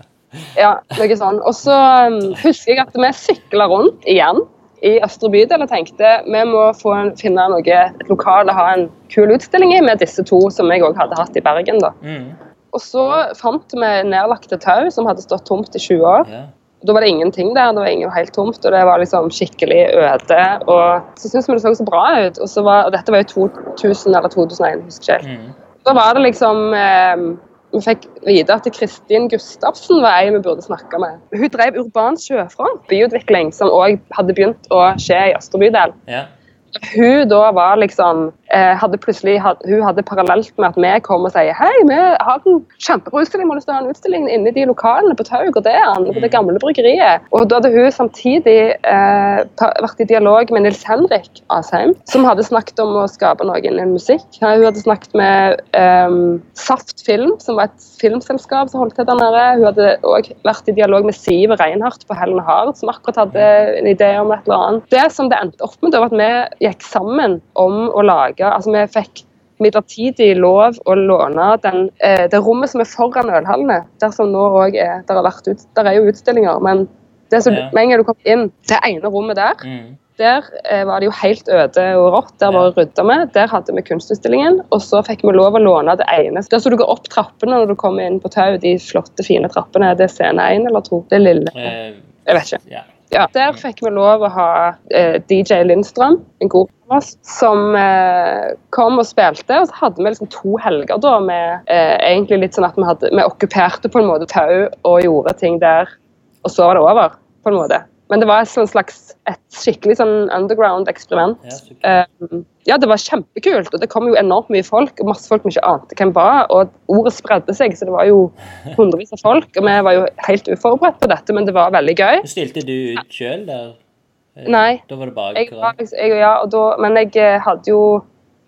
Ja, noe sånn. Og så um, husker jeg at vi sykla rundt igjen i Østre bydel og tenkte vi må få en, finne noe, et lokal å ha en kul utstilling i med disse to som jeg òg hadde hatt i Bergen. da. Mm. Og så fant vi nedlagte tau som hadde stått tomt i 20 år. Yeah. Da var det ingenting der, det var ingen helt tomt, og det var liksom skikkelig øde. Og så syntes vi det så så bra ut. Og, så var, og dette var jo 2000 eller 2001, husker jeg ikke helt. Mm. Da var det liksom eh, Vi fikk vite at Kristin Gustavsen var ei vi burde snakke med. Hun drev Urban Sjøfront, byutvikling, som òg hadde begynt å skje i Østre bydel. Hun da var liksom eh, hadde plutselig, Hun hadde parallelt med at vi kom og sier hei, vi har en kjempebra må du ha en utstilling inne i de lokalene på Tau, og er han, på det gamle bryggeriet. Og da hadde hun samtidig eh, vært i dialog med Nils Henrik Asheim, som hadde snakket om å skape noe innen musikk. Hun hadde snakket med eh, Saft Film, som var et filmselskap som holdt til der nede. Hun hadde òg vært i dialog med Siv Reinhardt på Helen Hard, som akkurat hadde en idé om et eller annet. Det som det endte opp med, da, var at vi gikk sammen om å lage Altså, vi fikk midlertidig lov å låne den, eh, det rommet som er foran ølhallene. Der som nå òg er Der har vært ut, der er jo utstillinger, men det som, Ja. med en gang du kom inn, det ene rommet der Mm. der eh, var det jo helt øde og rått. Der bare rydda vi. Der hadde vi kunstutstillingen. Og så fikk vi lov å låne det ene. Der så du går opp trappene når du kommer inn på Tau. De flotte, fine trappene. Det er scene én eller to. Det lille. Eh, Jeg vet ikke. ja. Ja, Der fikk vi lov å ha eh, DJ Lindstrøm, en god av oss, som eh, kom og spilte. Og så hadde vi liksom to helger da med eh, egentlig litt sånn at vi, hadde, vi okkuperte på en måte Tau og gjorde ting der. Og så var det over, på en måte. Men det var et sånn slags et skikkelig sånn underground-eksperiment. Ja. Eh, ja, det var kjempekult, og det kom jo enormt mye folk, og masse folk vi ikke ante hvem var. Og ordet spredde seg, så det var jo hundrevis av folk. Og vi var jo helt uforberedt på dette, men det var veldig gøy. Stilte du ut sjøl der? Eh, Nei. Da var det bare Jeg, liksom- jeg, ja, da, men jeg eh, hadde jo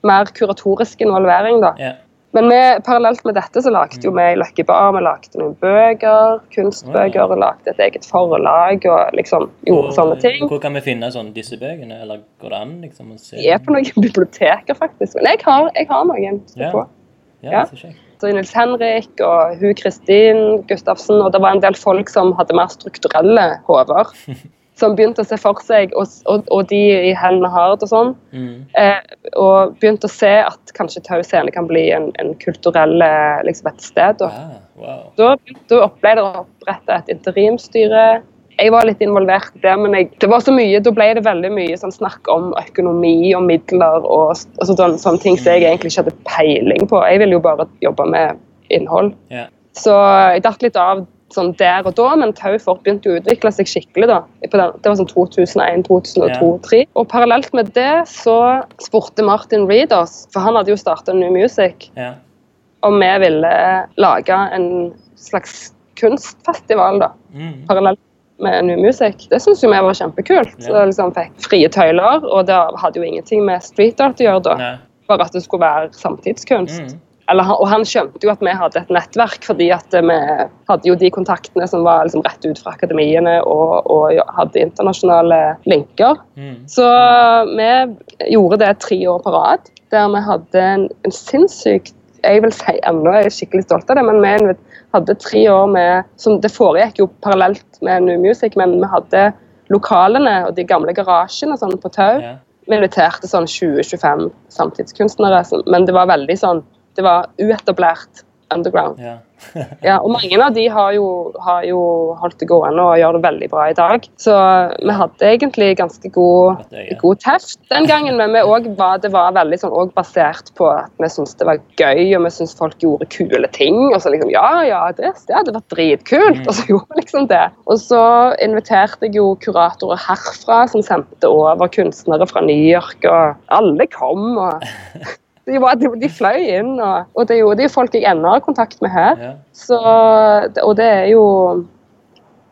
mer kuratorisk involvering, da. Ja. Men vi, parallelt med dette så lagde jo vi i Lucky Bar vi lagde noen bøker, kunstbøker, og lagde et eget forlag og liksom gjorde sånne ting. Hvor kan vi finne sånn, disse bøkene? Eller går det an liksom, å se? De er på noen [LAUGHS] biblioteker, faktisk. Men jeg har, jeg har noen. Ja. på. Ja, ja. så. Så Nils Henrik og hun Kristin Gustavsen, og det var en del folk som hadde mer strukturelle hoder. [LAUGHS] Som begynte å se for seg, og, og, og de i Helen Hard og sånn, Mm. eh, og begynte å se at kanskje Tau Scene kan bli en, en kulturell liksom et sted. Da, Ah, wow. da, da ble det oppretta et interimstyre. Jeg var litt involvert i det, men jeg, det var så mye, da ble det veldig mye sånn snakk om økonomi og midler og, og sånne, sånne ting som jeg egentlig ikke hadde peiling på. Jeg ville jo bare jobbe med innhold. Yeah. Så jeg datt litt av sånn der og da, men Tau Fort begynte å utvikle seg skikkelig. da. Det var sånn 2001, 2002, 2003. Og parallelt med det så spurte Martin Reed oss, for han hadde jo starta New Music, ja. om vi ville lage en slags kunstfestival da, Mm. parallelt med New Music. Det syns vi var kjempekult. Så Ja. jeg liksom fikk frie tøyler, og det hadde jo ingenting med street art å gjøre da. Nei. Bare at det skulle være samtidskunst. Mm. Eller, og han skjønte jo at vi hadde et nettverk, fordi at eh, vi hadde jo de kontaktene som var liksom rett ut fra akademiene og, og hadde internasjonale linker. Mm. Så vi gjorde det tre år på rad, der vi hadde en, en sinnssykt Jeg vil si ennå er skikkelig stolt av det, men vi hadde tre år med som Det foregikk jo parallelt med New Music, men vi hadde lokalene og de gamle garasjene sånn på Tau. Vi inviterte sånn 20-25 samtidskunstnere, men det var veldig sånn Det var uetablert underground. Ja. [LAUGHS] Ja, og mange av de har jo, har jo holdt det gående og gjør det veldig bra i dag. Så vi hadde egentlig ganske god, god teft den gangen, men var, det var veldig sånn basert på at vi syntes det var gøy, og vi syntes folk gjorde kule ting. Og så liksom Ja, ja, det, det hadde vært dritkult. Og så [LAUGHS] gjorde vi liksom det. Og så inviterte jeg jo kuratorer herfra som sendte over kunstnere fra New York, og alle kom. og [LAUGHS] de, var, de, fløy inn, og, og det er jo det er folk jeg ennå har kontakt med her. Ja. Så, og det er jo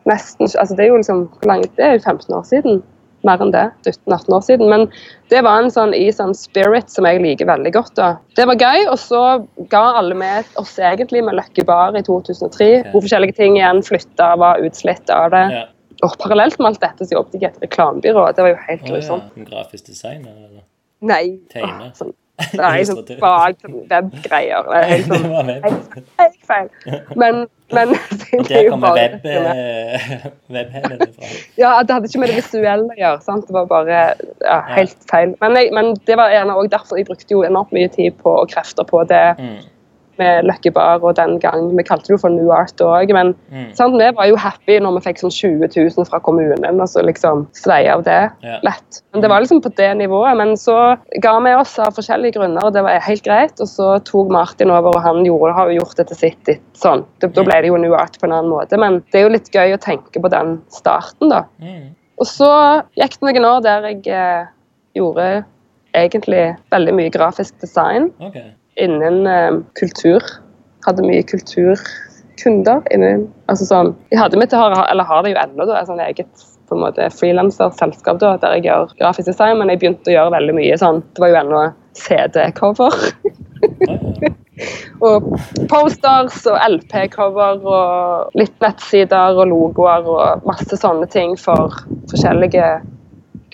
nesten altså Det er jo liksom hvor langt, det er jo 15 år siden. Mer enn det. 17-18 år siden. Men det var en sånn i sånn spirit som jeg liker veldig godt. da. Det var gøy, og så ga alle med oss egentlig med Lucky Bar i 2003. Okay. Hvor forskjellige ting igjen flytta, var utslitt av det. Ja. Og parallelt med alt dette så jobbet jeg i et reklamebyrå. Det var jo helt ja. grusomt. En grafisk designer, eller? Nei. Tegne. Åh, sånn, nei, sånn Illustratør. bak web-greier. Det er helt sånn helt, feil. Men, men [LAUGHS] det er jo bare web, eh. Ja, det hadde ikke med det visuelle å gjøre. sant? Det var bare ja, helt feil. Men, jeg, men det var gjerne også derfor jeg brukte jo enormt mye tid på og krefter på det Mm. Med Lucky Bar og den gang. Vi kalte det jo for New Art òg, men Mm. sant, vi var jo happy når vi fikk sånn 20 000 fra kommunen, og så liksom svei av det yeah. lett. Men det var liksom på det nivået. Men så ga vi oss av forskjellige grunner, og det var helt greit. Og så tok Martin over, og han gjorde, har jo gjort det til sitt. ditt, Sånn. Det, da ble det jo New Art på en annen måte, men det er jo litt gøy å tenke på den starten, da. Mm. Og så gikk det noen år der jeg eh, gjorde egentlig veldig mye grafisk design OK. Innen eh, kultur. Hadde mye kulturkunder. Innen, altså sånn, jeg hadde mitt, eller har det jo ennå, da, sånn eget på en måte frilanserselskap der jeg gjør grafisk design, men jeg begynte å gjøre veldig mye sånn Det var jo ennå CD-cover. [LAUGHS] Og posters og LP-cover og litt nettsider og logoer og masse sånne ting for forskjellige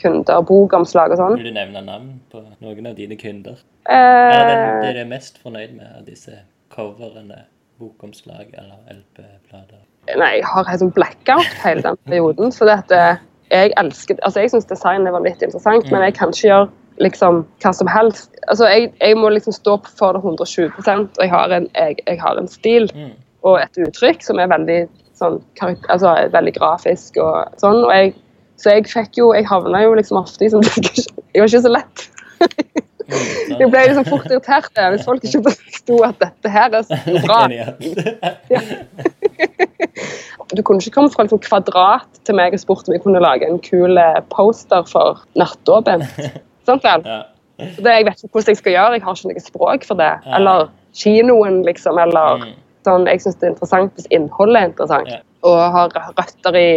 kunder. Bokomslag og sånn. Vil du nevne navn på noen av dine kunder? Eller er det Eh, du er mest fornøyd med av disse coverene, bokomslag eller LP-plater? nei, jeg har helt sånn blackout hele den perioden. For det at eh, jeg elsker Altså, jeg syns design var litt interessant, men jeg kan ikke gjøre liksom hva som helst. Altså, jeg, jeg må liksom stå for det 120 og jeg har en, jeg, jeg har en stil. Mm. og et uttrykk som er veldig sånn, altså, veldig grafisk og sånn. Og jeg, så jeg fikk jo Jeg havna jo liksom ofte i sånn [LAUGHS] Jeg var ikke så lett. Mm, Jeg ble liksom fort irritert hvis folk ikke forsto at dette her er så [LAUGHS] bra. Ja. Du kunne ikke komme fra liksom kvadrat til meg og spurt om jeg kunne lage en kul eh, poster for nattåpent. [LAUGHS] Sant vel? Det, jeg vet ikke hvordan jeg skal gjøre, jeg har ikke noe språk for det. Eller kinoen, liksom. Eller Mm. Sånn, Jeg syns det er interessant hvis innholdet er interessant. Ja. Og har røtter i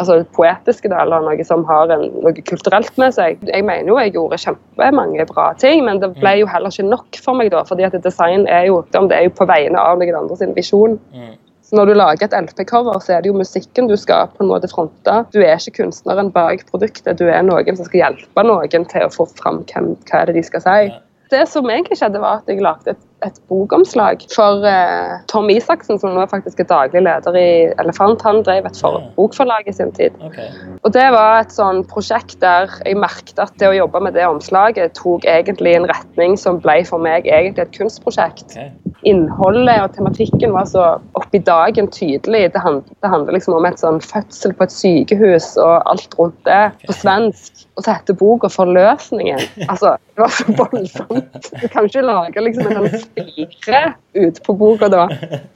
altså poetiske, da, eller noe som har en, noe kulturelt med seg. Jeg mener jo jeg gjorde kjempemange bra ting, men det ble jo heller ikke nok for meg da. fordi at design er jo, det er jo på vegne av noen andre sin visjon. Mm. Så når du lager et LP-cover, så er det jo musikken du skal på en måte fronte. Du er ikke kunstneren bak produktet, du er noen som skal hjelpe noen til å få fram hvem, hva er det de skal si. Ja. Det som egentlig skjedde, var at jeg lagde et, et bokomslag for uh, Tom Isaksen, som nå er faktisk er daglig leder i Elefant. Han drev et for, bokforlag i sin tid. Okay. Og det var et sånn prosjekt der jeg merket at det å jobbe med det omslaget tok egentlig en retning som ble for meg egentlig et kunstprosjekt Okay. innholdet og tematikken var så oppi dagen tydelig. Det, hand, det handler liksom om et sånn fødsel på et sykehus og alt rundt det på svensk. Og så heter boka 'Forløsningen'. Altså, det var så voldsomt. Du kan ikke lage liksom en spire ut på boka da.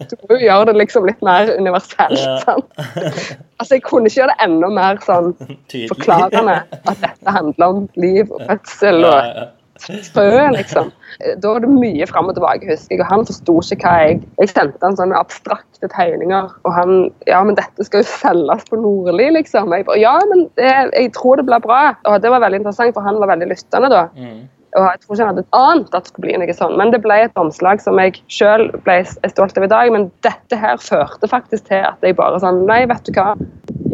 Du må jo gjøre det liksom litt mer universelt. Ja. sant? Altså, Jeg kunne ikke gjøre det enda mer sånn Tydelig. forklarende at dette handler om liv og fødsel. og Ja, ja. frø, liksom. Da var det mye fram og tilbake, husker jeg. Og han forsto ikke hva jeg Jeg sendte han sånne abstrakte tegninger, og han Ja, men dette skal jo selges på Nordli, liksom. Og Jeg bare Ja, men det, jeg tror det blir bra. Og det var veldig interessant, for han var veldig lyttende da. Mm. Og jeg tror ikke han hadde ant at det skulle bli noe sånn. Men det ble et omslag som jeg sjøl ble stolt av i dag. Men dette her førte faktisk til at jeg bare sånn Nei, vet du hva.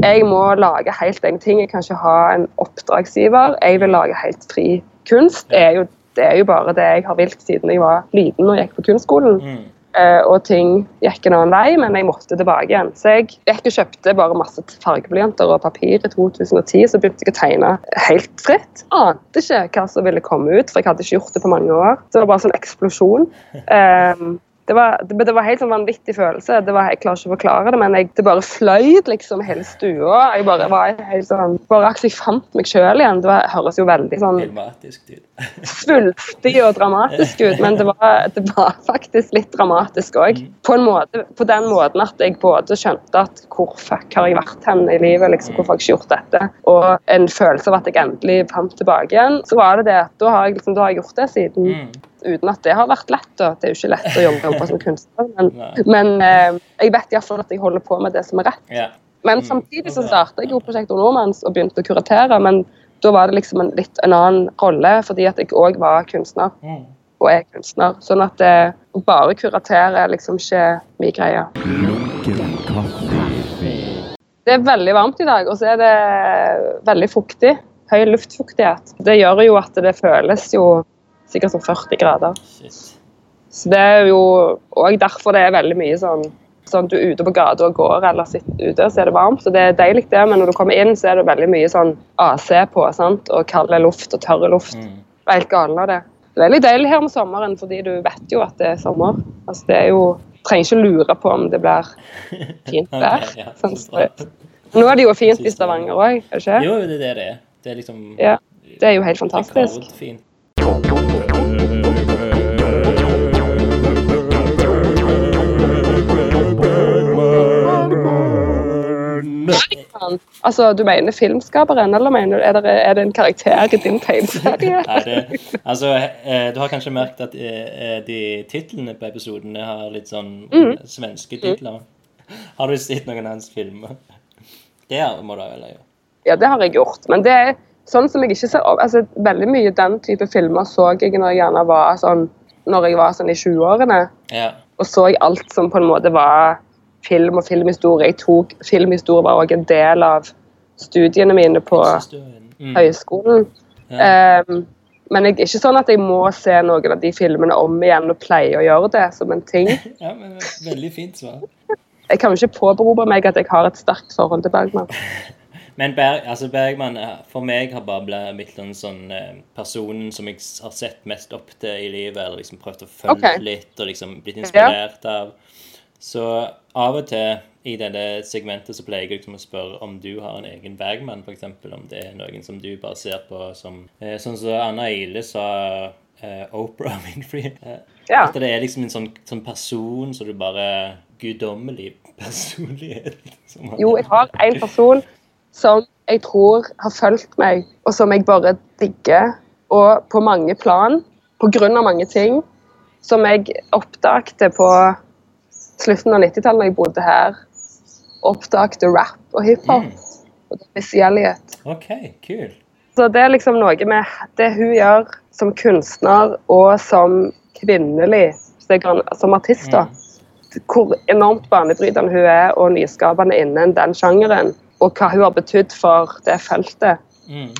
Jeg må lage helt egne ting. Jeg kan ikke ha en oppdragsgiver. Jeg vil lage helt fri kunst. Det er jo, det er jo bare det jeg har vilt siden jeg var liten og gikk på kunstskolen. Mm. Eh, og ting gikk en annen vei, men jeg måtte tilbake igjen. Så jeg gikk og kjøpte bare masse fargeblyanter og papir i 2010, så begynte jeg å tegne helt fritt. Ante ikke hva som ville komme ut, for jeg hadde ikke gjort det på mange år. Så det var bare sånn eksplosjon. [LAUGHS] Eh, det var, det, det var helt sånn vanvittig følelse. Det var, jeg klarer ikke å forklare det, men jeg, det bare fløy liksom hele stua. Jeg bare var helt sånn, bare akkurat jeg fant meg sjøl igjen. Det var, høres jo veldig sånn ut. svulstig og dramatisk ut, men det var, det var faktisk litt dramatisk òg. På, på den måten at jeg både skjønte at hvor fuck har jeg vært hen i livet, liksom, hvorfor har jeg ikke gjort dette, og en følelse av at jeg endelig fant tilbake igjen. Så var det det at da har jeg, liksom, da har jeg gjort det siden. Mm. Uten at det har vært lett. Da. Det er jo ikke lett å jobbe, jobbe som kunstner, men, [LAUGHS] men eh, jeg vet iallfall at jeg holder på med det som er rett. Yeah. Men samtidig så starta jeg jo Prosjekt Nordmanns og begynte å kuratere. Men da var det liksom en litt en annen rolle, fordi at jeg òg var kunstner. Mm. Og er kunstner. Sånn at eh, å bare kuratere er liksom ikke min greie. Det er veldig varmt i dag, og så er det veldig fuktig. Høy luftfuktighet. Det gjør jo at det føles jo sikkert sånn 40 grader. Shit. Så det er jo òg derfor det er veldig mye sånn sånn du er ute på gata og går eller sitter ute, så er det varmt. Så det er deilig, det. Men når du kommer inn, så er det veldig mye sånn AC på sant? og kald luft og tørr luft. Mm. Er helt galen av det. Det er veldig deilig her om sommeren, fordi du vet jo at det er sommer. Altså, det er jo Trenger ikke lure på om det blir fint [LAUGHS] vær. Ja, sånn så Nå er det jo fint i Stavanger òg, er det ikke? Jo, det er det det er. Det er liksom Ja. Det er jo helt fantastisk. Rekordfint. Altså, du mener filmskaperen, eller mener er, det, er det en karakter i din tegneserie? [LAUGHS] Altså, eh, du har kanskje merket at eh, de titlene på episodene har litt sånn Mm. svenske titler. Har du sett noen av hans filmer? Det må du vel gjort. Ja, det har jeg gjort. Men det er sånn som jeg ikke ser opp altså, Veldig mye den type filmer så jeg når jeg gjerne var sånn når jeg var sånn i 20-årene. Ja. Og så jeg alt som på en måte var film og filmhistorie. Jeg tok Filmhistorie var òg en del av studiene mine på. Mm. høyskolen. Ja. Um, men jeg er ikke sånn at jeg må se noen av de filmene om igjen og pleie å gjøre det som en ting. [LAUGHS] ja, men veldig fint svar. Jeg kan jo ikke påberope meg at jeg har et sterkt forhold til Bergman. [LAUGHS] Men Berg, altså Bergman eh, for meg har bare blitt en sånn eh, personen som jeg har sett mest opp til i livet, eller liksom prøvd å følge okay. litt og liksom blitt inspirert av. Så av og til i dette segmentet så pleier jeg liksom å spørre om du har en egen Bergman, f.eks. Om det er noen som du bare ser på som eh, Sånn som Anna Ile sa eh, Oprah Winfrey. Eh, Ja. At det er liksom en sånn, sånn person som du bare Guddommelig personlighet. Jo, jeg har en person som jeg tror har fulgt meg, og som jeg bare digger. Og på mange plan, på grunn av mange ting, som jeg oppdagte på slutten av 90-tallet da jeg bodde her. Oppdagte rap og hiphop. Mm. Og det Missy OK, kul. Så det er liksom noe med det hun gjør som kunstner og som kvinnelig, som artist, da. Hvor enormt banebrytende hun er og nyskapende innen den sjangeren. Og hva hun har betydd for det feltet. Mm.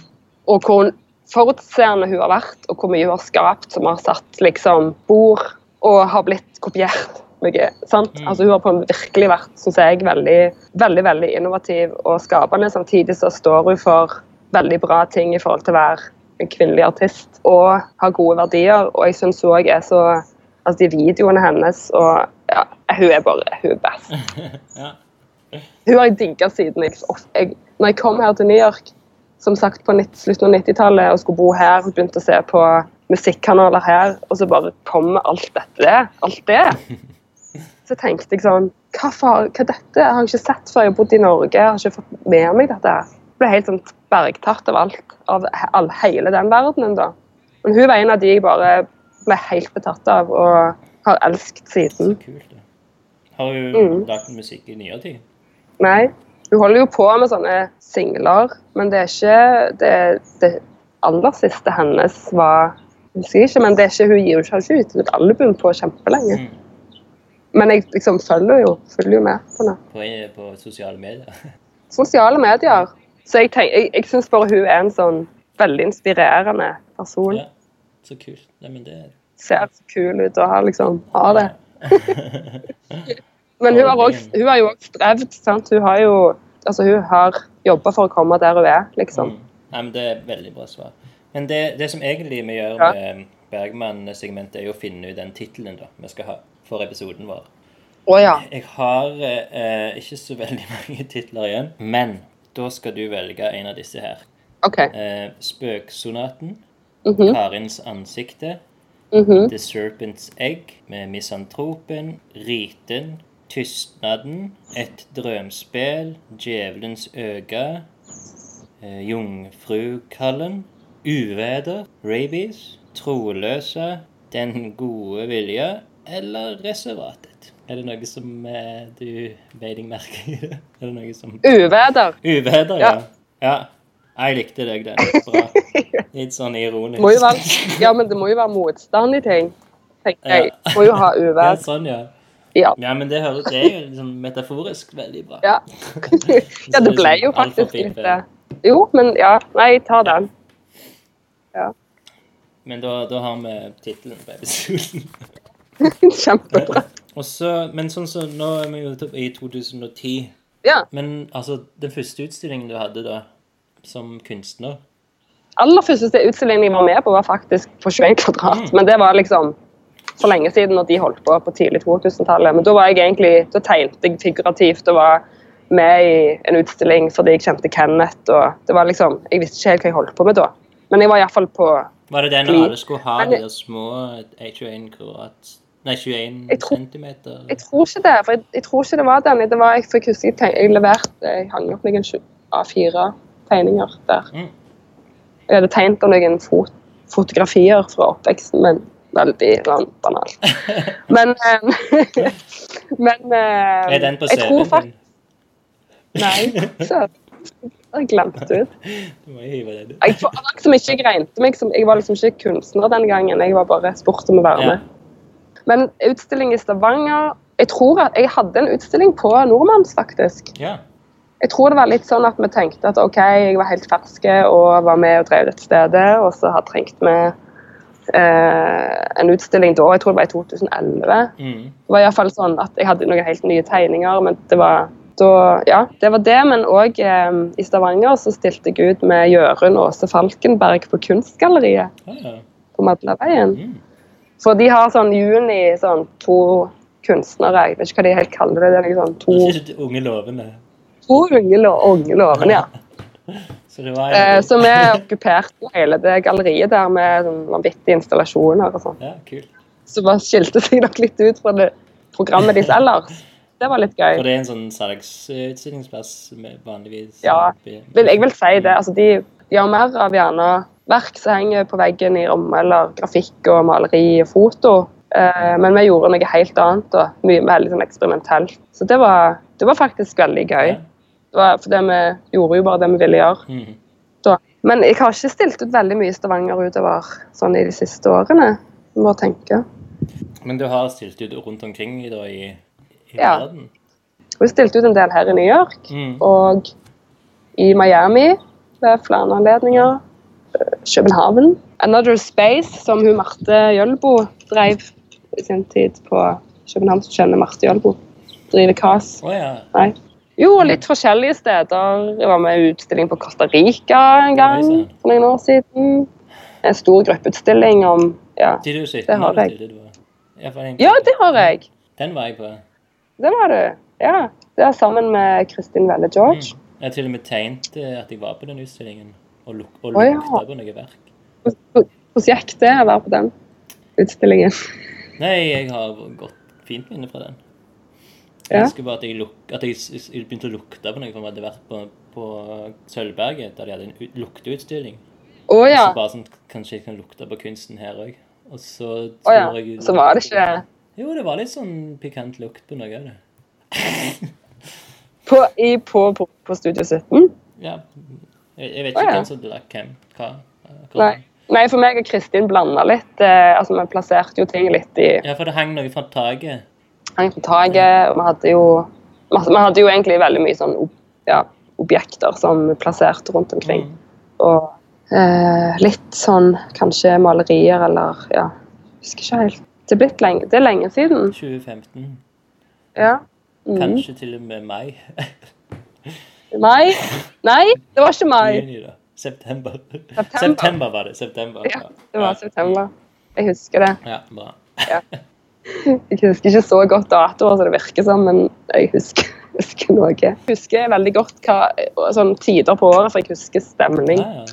Og hvor forutseende hun har vært, og hvor mye hun har skapt som har satt liksom bord og har blitt kopiert. Mye, sant? Altså, hun har på en virkelig vært synes jeg, veldig, veldig, veldig innovativ og skapende. Samtidig så står hun for veldig bra ting i forhold til å være en kvinnelig artist og har gode verdier. Og jeg syns òg er så Altså, de videoene hennes og ja, Hun er bare Hun er best. [LAUGHS] Ja. Hun har jeg digga siden jeg, jeg Når jeg kom her til New York, som sagt på slutten av 90-tallet, og skulle bo her og begynte å se på musikkanaler her, og så bare kommer alt dette. Alt det. [LAUGHS] Så tenkte jeg sånn Hva, far, hva dette? Jeg har ikke sett før jeg har bodd i Norge. Jeg har ikke fått med meg dette. Jeg ble helt sånn bergtatt av alt. Av all, hele den verdenen, da. Men hun var en av de jeg bare ble helt betatt av og har elsket siden. Så kult. det. Har hun Mm. lagt musikk i nyere tid? Nei. Hun holder jo på med sånne singler, men det er ikke Det, det aller siste hennes var Jeg husker ikke, men det er ikke, hun gir jo ikke ut et album på kjempelenge. Mm. Men jeg liksom følger jo, følger jo med på det. På, på sosiale medier? [LAUGHS] Sosiale medier. Så jeg, tenk, jeg, jeg syns bare hun er en sånn veldig inspirerende person. ja. Så kult. Nei, men det Ser så kul ut og har liksom har det. [LAUGHS] Men hun har, også, hun har jo òg strevd. sant? Hun har jo altså hun har jobba for å komme der hun er, liksom. Mm. Nei, men det er et veldig bra svar. Men det, det som egentlig vi gjør Ja. med Bergman-segmentet, er jo å finne ut den tittelen vi skal ha for episoden vår. Å ja. Jeg har eh, ikke så veldig [LAUGHS] mange titler igjen, men da skal du velge en av disse her. OK. Eh, Spøksonaten, Mhm, Karins ansikte, mhm. The Serpent's Egg med Misantropen, Riten, Tystnaden, Et drømspill, Djevelens øga, eh, Jungfrukallen, Uveder, Rabies, Troløse, Den gode vilje eller Reservatet. Er det noe som eh, du beit deg merke i? [LAUGHS] det? Er det noe som Uvæder. Uvæder, ja. Ja. ja. Jeg likte deg, den. Bra. [LAUGHS] Litt sånn ironisk. Være, ja, men det må jo være motstand i ting. tenker jeg. Ja. Må jo ha [LAUGHS] Ja, sånn, ja. Ja. Ja, men det, høres, det er jo liksom metaforisk veldig bra. Ja. ja, det ble jo faktisk litt det. Jo, men ja. Nei, jeg tar den. Men da, da har vi tittelen på episoden. [LAUGHS] Kjempebra. Også, men sånn som nå er vi jo i 2010. Ja. Men altså, den første utstillingen du hadde da, som kunstner aller første utstillingen jeg var med på, var faktisk på 21 kvadrat. Mm. Men det var liksom for lenge siden når de holdt på på tidlig 2000-tallet. Men da var jeg egentlig, da tegnet jeg figurativt og var med i en utstilling fordi jeg kjente Kenneth. og det var liksom, Jeg visste ikke helt hva jeg holdt på med da. Men jeg var iallfall på Var det den alle skulle ha, Men- de små 21 kvadrat Nei, 21 Jeg tror- centimeter? Jeg tror ikke det. for Jeg, jeg tror ikke det var den. Det var, jeg, for jeg husker jeg, jeg leverte Jeg hang opp noen tjue- A4 tegninger der. Mm. Jeg hadde tegnet om noen fot, fotografier fra oppveksten, men veldig banalt. [LAUGHS] Men eh, [LAUGHS] Men eh, Er den på jeg CV-en din? Nei. Så, jeg glemte ut. Du må hive den. Jeg, jeg som Jeg var liksom ikke kunstner den gangen. Jeg var bare spurt om å være Ja. Men utstilling i Stavanger Jeg tror at jeg hadde en utstilling på Nordmanns, faktisk. Yeah. Jeg tror det var litt sånn at vi tenkte at OK, jeg var helt ferske og var med og drev dette stedet, og så hadde trengt vi eh, en utstilling da, jeg tror det var i 2011. Mm. Det var i hvert fall sånn at jeg hadde noen helt nye tegninger, men det var da, ja, det var det, men òg eh, i Stavanger så stilte jeg ut med Jørund Åse Falkenberg på Kunstgalleriet ja. på Madlaveien. Mm. For de har sånn juni, sånn to kunstnere, jeg vet ikke hva de helt kaller det, det er liksom to, [LAUGHS] unge lovende. to unge, lo unge lovende, ja. [LAUGHS] Så var Eh, så vi okkuperte hele det galleriet der med sånn vanvittige installasjoner og sånn. Ja, kult. Så bare skilte seg nok litt ut fra det programmet deres ellers. Det var litt gøy. For det er en sånn salgsutstillingsplass vanligvis Ja, jeg vil si det. Altså, de gjør mer av gjerne verk som henger på veggen i rommet, eller grafikk og maleri og foto. Eh, men vi gjorde noe helt annet og mye veldig sånn eksperimentelt. Så det var, det var faktisk veldig gøy. Det var, for det vi gjorde jo bare det vi ville gjøre. Mhm. da. Men jeg har ikke stilt ut veldig mye Stavanger utover sånn i de siste årene. Jeg må tenke. Men du har stilt ut rundt omkring da, i, i Ja. verden? Og jeg stilte ut en del her i New York Mm. og i Miami ved flere anledninger. København. Another Space, som hun Marte Jølbo drev i sin tid på København, som kjenner Marte Jølbo. Driver KAS. Oh, ja. Nei. Jo, litt forskjellige steder. Jeg var med i utstilling på Costa Rica en gang for noen år siden. En stor gruppeutstilling om ja. Det har jeg. Ja, det har jeg. Den var jeg på. Det var du. Ja. Det er sammen med Kristin Velle George. Mm. Jeg har til og med tegnet eh, at jeg var på den utstillingen, og, luk og lukta på noe verk. Prosjekt det å være på den utstillingen. [LAUGHS] Nei, jeg har gått fint minne fra den. Jeg husker bare at jeg, luk at jeg, begynte å lukte på noe, for vi hadde vært på, på Sølvberget, der de hadde en lukteutstilling. Oh, ja. så bare sånn, kanskje jeg kan lukte på kunsten her òg. Og så Å ja. jeg Så var det ikke Jo, det var litt sånn pikant lukt på noe av det. på, i, på, på, på Studio 17? Ja. Jeg, vet ikke ikke ja. hvem som drakk hvem. Hva. akkurat. Nei. Nei, for meg og Kristin blanda litt. Eh, altså, Vi plasserte jo ting litt i Ja, for det hang noe fra taket. hang fra taket. og Vi hadde jo vi hadde jo egentlig veldig mye sånn ja, objekter som vi plasserte rundt omkring. Mm. Og eh, litt sånn kanskje malerier eller ja, husker ikke helt. Det er, blitt lenge, det er lenge siden. 2015. Ja. Mm. Kanskje til og med mai. [LAUGHS] Mai? Nei, det var ikke mai. Juni, da. September. September. September var det. September. Ja, det var september. Jeg husker det. Ja, bra. Jeg husker ikke så godt datoer som det virker som, men jeg husker, [LAUGHS] husker noe. Jeg husker veldig godt hva, sånn tider på året, for jeg husker stemning. Ja, ja.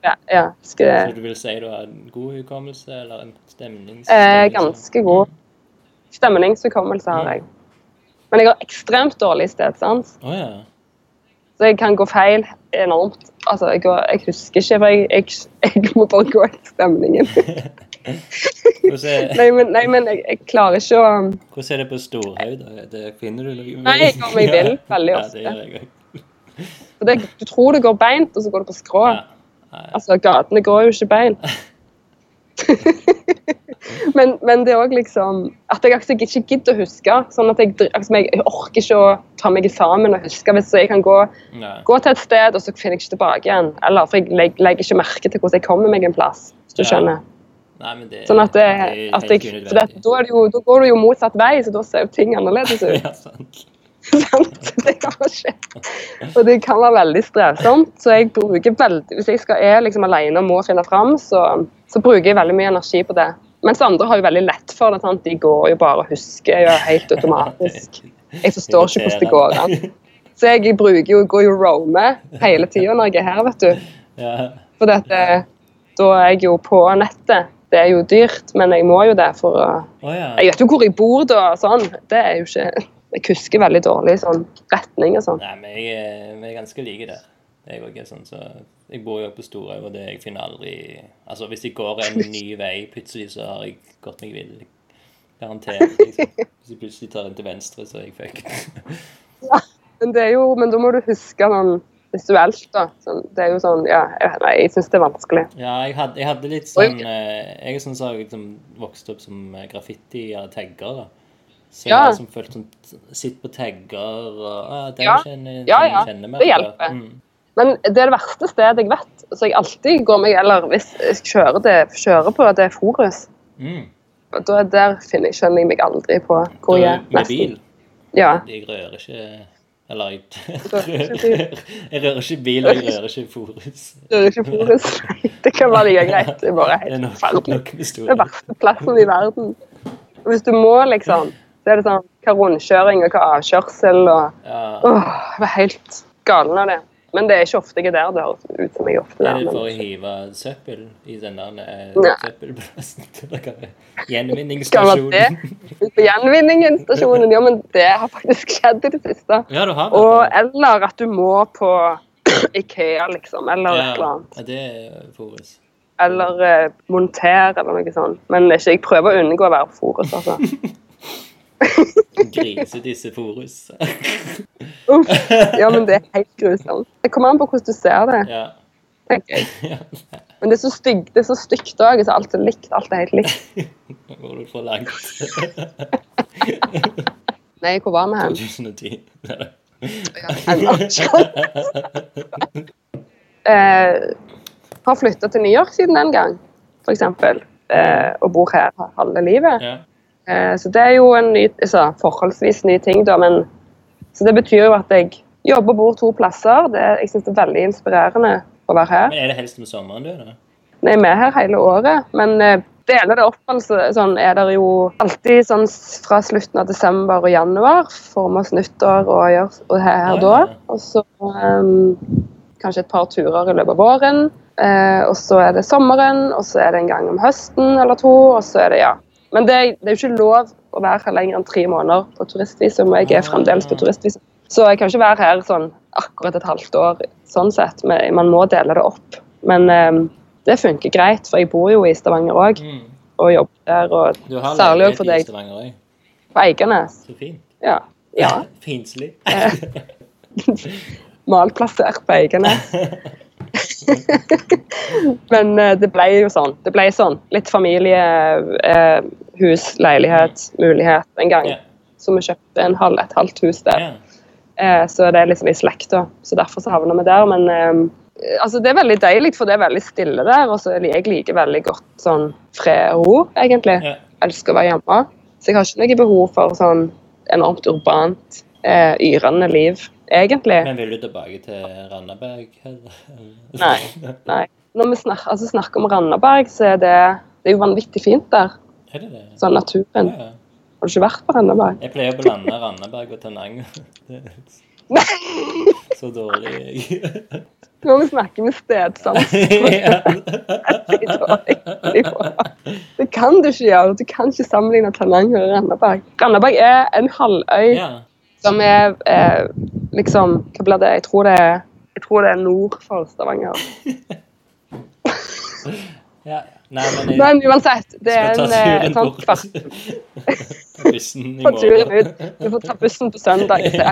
Ja, ja, husker det. Så du vil si du har en god hukommelse, eller en stemningshukommelse? Eh, ganske god. Stemningshukommelse har jeg. Men jeg har ekstremt dårlig stedsans, Oh, ja. Så jeg kan gå feil enormt. Altså, jeg, går, jeg husker ikke, for jeg, jeg, jeg må bare gå etter stemningen. [LAUGHS] Nei, men, nei, men jeg, jeg klarer ikke å hvordan er det på Storhaug? da? Det Finner du noe Nei, jeg går meg vill veldig Ja, det gjør jeg òg. Du tror det går beint, og så går det på skrå. Ja. Altså, gatene går jo ikke bein. [LAUGHS] [LAUGHS] men, men det er òg liksom At jeg ikke gidder å huske. sånn at jeg, liksom, jeg orker ikke å ta meg sammen og huske. Hvis jeg kan gå, gå til et sted, og så finner jeg ikke tilbake igjen. Eller for jeg legger, legger ikke merke til hvordan jeg kommer meg en plass. hvis du Ja. skjønner. Nei, men det, Sånn at, det, at jeg, for det, da, det jo, da går du jo motsatt vei, så da ser jo ting annerledes ut. [LAUGHS] ja, sant. [LAUGHS] Det kan skje. Og det kan være veldig strevsomt, så jeg bruker veldig Hvis jeg skal, er liksom alene og må finne fram, så, så bruker jeg veldig mye energi på det. Mens andre har jo veldig lett for det. Sant? De går jo bare og husker jo helt [LAUGHS] automatisk. Jeg forstår ikke hvordan det går an. Så jeg bruker jo, går jo roame hele tida når jeg er her, vet du. For dette, da er jeg jo på nettet. Det er jo dyrt, men jeg må jo det for Å. Jeg vet jo hvor jeg bor da, sånn. Det er jo ikke Jeg husker veldig dårlig sånn retning og sånn. Nei, men jeg, er- vi er ganske like der. Jeg òg er sånn, så jeg bor jo på Storhaug, og det jeg finner aldri Altså, hvis jeg går en ny vei plutselig, så har jeg gått meg vill. Garantert. Liksom. Hvis jeg plutselig tar den til venstre, så er jeg fucked. [LAUGHS] Men det er jo, men da må du huske sånn visuelt, da. Sånn, det er jo sånn Ja, jeg, nei, jeg syns det er vanskelig. Ja, jeg hadde, jeg hadde litt sånn eh, Jeg er sånn som har liksom vokst opp som eh, graffiti eller tagger. da. Så Ja. liksom følt sånn Sitt på tagger og ah, det Ja. Kjenner, Ja, ja. Det hjelper. Mm. Men det er det verste stedet jeg vet, så jeg alltid går meg Eller hvis jeg kjører, det, kjører på, det er Forus. Mm. Da, der finner skjønner jeg meg aldri på hvor jeg er. Med bil. Ja. Jeg rører ikke Eller jeg? [LAUGHS] Jeg rører ikke bil, og jeg rører ikke Forus. Rører er ikke Forus. [LAUGHS] Det kan være like greit. Det er bare helt forferdelig. er verste plassen i verden. Hvis du må, liksom, så er det sånn hva rundkjøring og hva avkjørsel og Ja. Åh, jeg var helt galen av det. Men det er ikke ofte jeg er der. Det høres ut som jeg ofte Er der. for å hive søppel i den der eh, søppelplassen? Gjenvinningsstasjonen? På gjenvinningsstasjonen, ja, men det har faktisk skjedd i det siste. Ja, du har Og, det. eller at du må på [CLEARS THROAT] Ikea, liksom, eller et eller annet. ja, det Forus. Eller eh, montere, eller noe sånt. Men ikke, jeg prøver å unngå å være Forus, altså. [LAUGHS] Grisedisse Forus. Uff. Ja, men det er helt grusomt. Det kommer an på hvordan du ser det, Ja. Men det er så stygt det er så stygt òg, så alt er likt. Alt er helt likt. Nå går du for langt. Nei, hvor var vi hen? 2010. Ennå ikke. eh, har flytta til New York siden den gang, f.eks. Eh, og bor her halve livet. Ja. Eh, så det er jo en ny, altså, forholdsvis ny ting, da. Men, så det betyr jo at jeg jobber og bor to plasser. Det, jeg syns det er veldig inspirerende å være her. Men er det helst om sommeren du er? Nei, vi er her hele året, men eh, deler det opp. altså, sånn er det jo alltid sånn fra slutten av desember og januar. Får vi oss nyttår og gjør og her, her da. Og så um, kanskje et par turer i løpet av våren. Eh, og så er det sommeren, og så er det en gang om høsten eller to. og så er det, ja. Men det, det er jo ikke lov å være her lenger enn tre måneder på turistvisum. og Jeg er fremdeles på turistvisum. Så jeg kan ikke være her sånn akkurat et halvt år, sånn sett. Men man må dele det opp. Men ehm, det funker greit, for jeg bor jo i Stavanger òg, Mm. og jobber der. Og Du har særlig for leilighet i Stavanger òg. på Eiganes. Så fint. Ja. ja. [LAUGHS] Finslig. [LAUGHS] Malplassert på Eiganes. [LAUGHS] [LAUGHS] Men eh, det ble jo sånn. Det ble sånn. Litt familie, eh, hus, leilighet, mulighet en gang. Yeah. Så vi kjøpte en halv, et halvt hus der. Yeah. Eh, så det er liksom i slekta. Så derfor så havner vi der. Men eh, altså, det er veldig deilig, for det er veldig stille der. Og så jeg liker veldig godt sånn fred og ro, egentlig. Yeah. Elsker å være hjemme. Så jeg har ikke noe behov for sånn enormt urbant, eh, yrende liv, egentlig. Men vil du tilbake til Randaberg? Nei. Nei. Når vi snakker, altså snakker om Randaberg, så er det, det er jo vanvittig fint der. Er det det? Sånn naturen. Ja, ja. Har du ikke vært på Randaberg? Jeg pleier å blande Randaberg og Tananger. Er Så dårlig jeg. Nå må vi snakke med stedsans. [LAUGHS] Det kan du ikke gjøre. Du kan ikke sammenligne Tananger og Randaberg. Randaberg er en halvøy ja. Som er eh, liksom Hva blir det? Jeg tror det er, jeg tror det er nord for Stavanger. [LAUGHS] ja. Nei, men jeg Men uansett, det er en eh, bort. kvart [LAUGHS] Ta bussen i [LAUGHS] morgen. Du får ta bussen på søndag. Så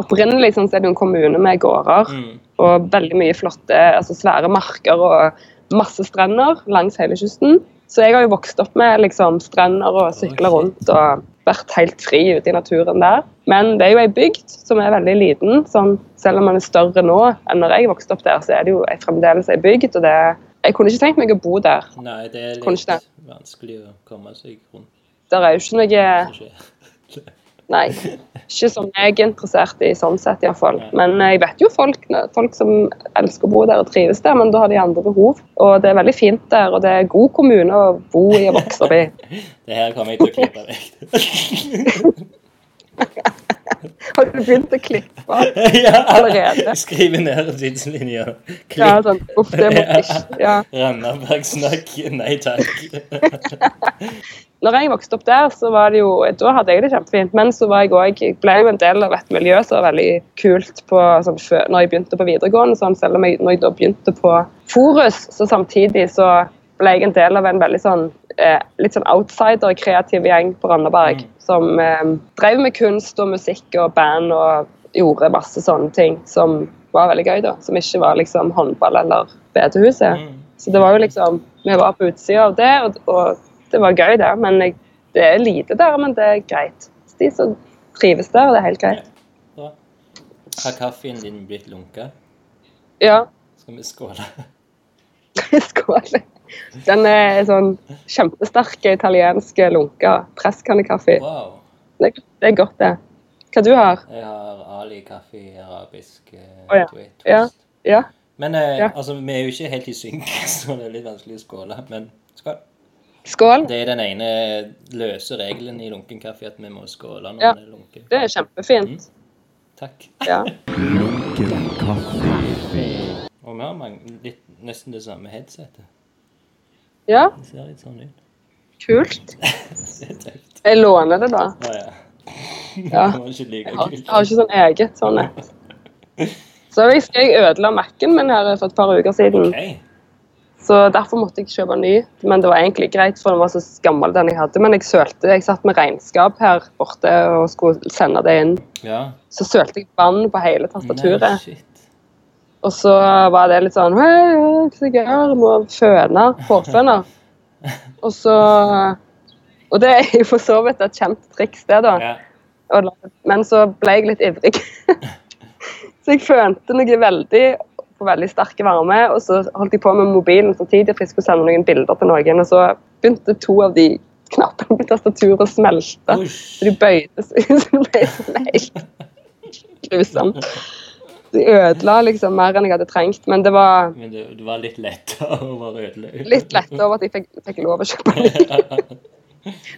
Opprinnelig sånn, så er det en kommune med gårder Mm. og veldig mye flotte, altså svære marker og masse strender langs hele kysten. Så jeg har jo vokst opp med liksom, strender og sykler rundt og vært helt fri ute i naturen der. Men det er jo ei bygd som er veldig liten. Sånn, selv om den er større nå enn når jeg vokste opp der, så er det jo fremdeles ei bygd. og det, Jeg kunne ikke tenkt meg å bo der. Nei, det er litt vanskelig å komme seg rundt. Der er jo ikke noe. Nei. Ikke som jeg er interessert i, sånn sett iallfall. Men eh, jeg vet jo folk, folk som elsker å bo der og trives der, men da har de andre behov. Og det er veldig fint der, og det er god kommune å bo i og vokse opp i. [LAUGHS] Det her kommer jeg til å klippe vekk. [LAUGHS] Har du begynt å klippe? [LAUGHS] ja, Allerede? jeg skriver ned tidslinja. Ja, Klipp. sånn, uff, det må ikke. Ja. Randaberg-snakk. Nei takk. Når jeg vokste opp der, så var det jo, da hadde jeg det kjempefint. Men så var jeg også, jeg ble jo en del av et miljø som var veldig kult på, sånn, når jeg begynte på videregående. Sånn, selv om jeg, når jeg da begynte på Forus, så samtidig så ble jeg en del av en veldig sånn eh, litt sånn outsider, kreativ gjeng på Randaberg. Som eh, drev med kunst og musikk og band og gjorde masse sånne ting som var veldig gøy, da. Som ikke var liksom håndball eller bedehuset. Mm. Så det var jo liksom Vi var på utsida av det, og, og det var gøy der. Men jeg, det er lite der, men det er greit. De som trives der, det er helt greit. Ja. Har kaffen din blitt lunka? Ja. Skal vi skåle? [LAUGHS] Skål. Den er sånn kjempesterke italienske lunka presskannekaffe. Wow. Det, det er godt, det. Hva du har Jeg har Ali kaffe arabisk Å, ja. twist. Ja. Ja. Men eh, Ja. altså, vi er jo ikke helt i synk, [LAUGHS] så det er litt vanskelig å skåle. Men skål. Skål. Det er den ene løse regelen i lunken kaffe at vi må skåle når Ja. det er lunken. Det er kjempefint. Takk. Ja. Lunken kaffe. Og vi har mange, litt, nesten det samme headsetet. ja, Det ser litt sånn ut. kult. [LAUGHS] Jeg låner det, da. Ah, ja. Ja. Det ikke like Jeg har, kult. jeg har ikke sånn eget sånn et. Så jeg jeg ødela Mac-en min her for et par uker siden. Ok. Så derfor måtte jeg kjøpe ny. Men det var egentlig greit, for den var så gammel den jeg hadde. Men jeg sølte, jeg satt med regnskap her borte og skulle sende det inn. Ja. Så sølte jeg vann på hele tastaturet. Nei, Og så var det litt sånn hva skal jeg gjøre? Må føne. Hårføner. [LAUGHS] Og så Og det er jo for så vidt et kjent triks, det, da. Ja. Og Men så ble jeg litt ivrig. [LAUGHS] [LAUGHS] så jeg fønte noe veldig på veldig sterke varme, og så holdt jeg på med mobilen samtidig, for jeg skulle sende noen bilder til noen, og så begynte to av de knappene på tastaturet å smelte. Så de bøyde seg, så det ble sånn helt grusomt. De ødela liksom mer enn jeg hadde trengt, men det var Men det, det var litt lettere å være ødelagt. litt lett over at jeg fikk, fikk lov å kjøpe [LAUGHS] ny.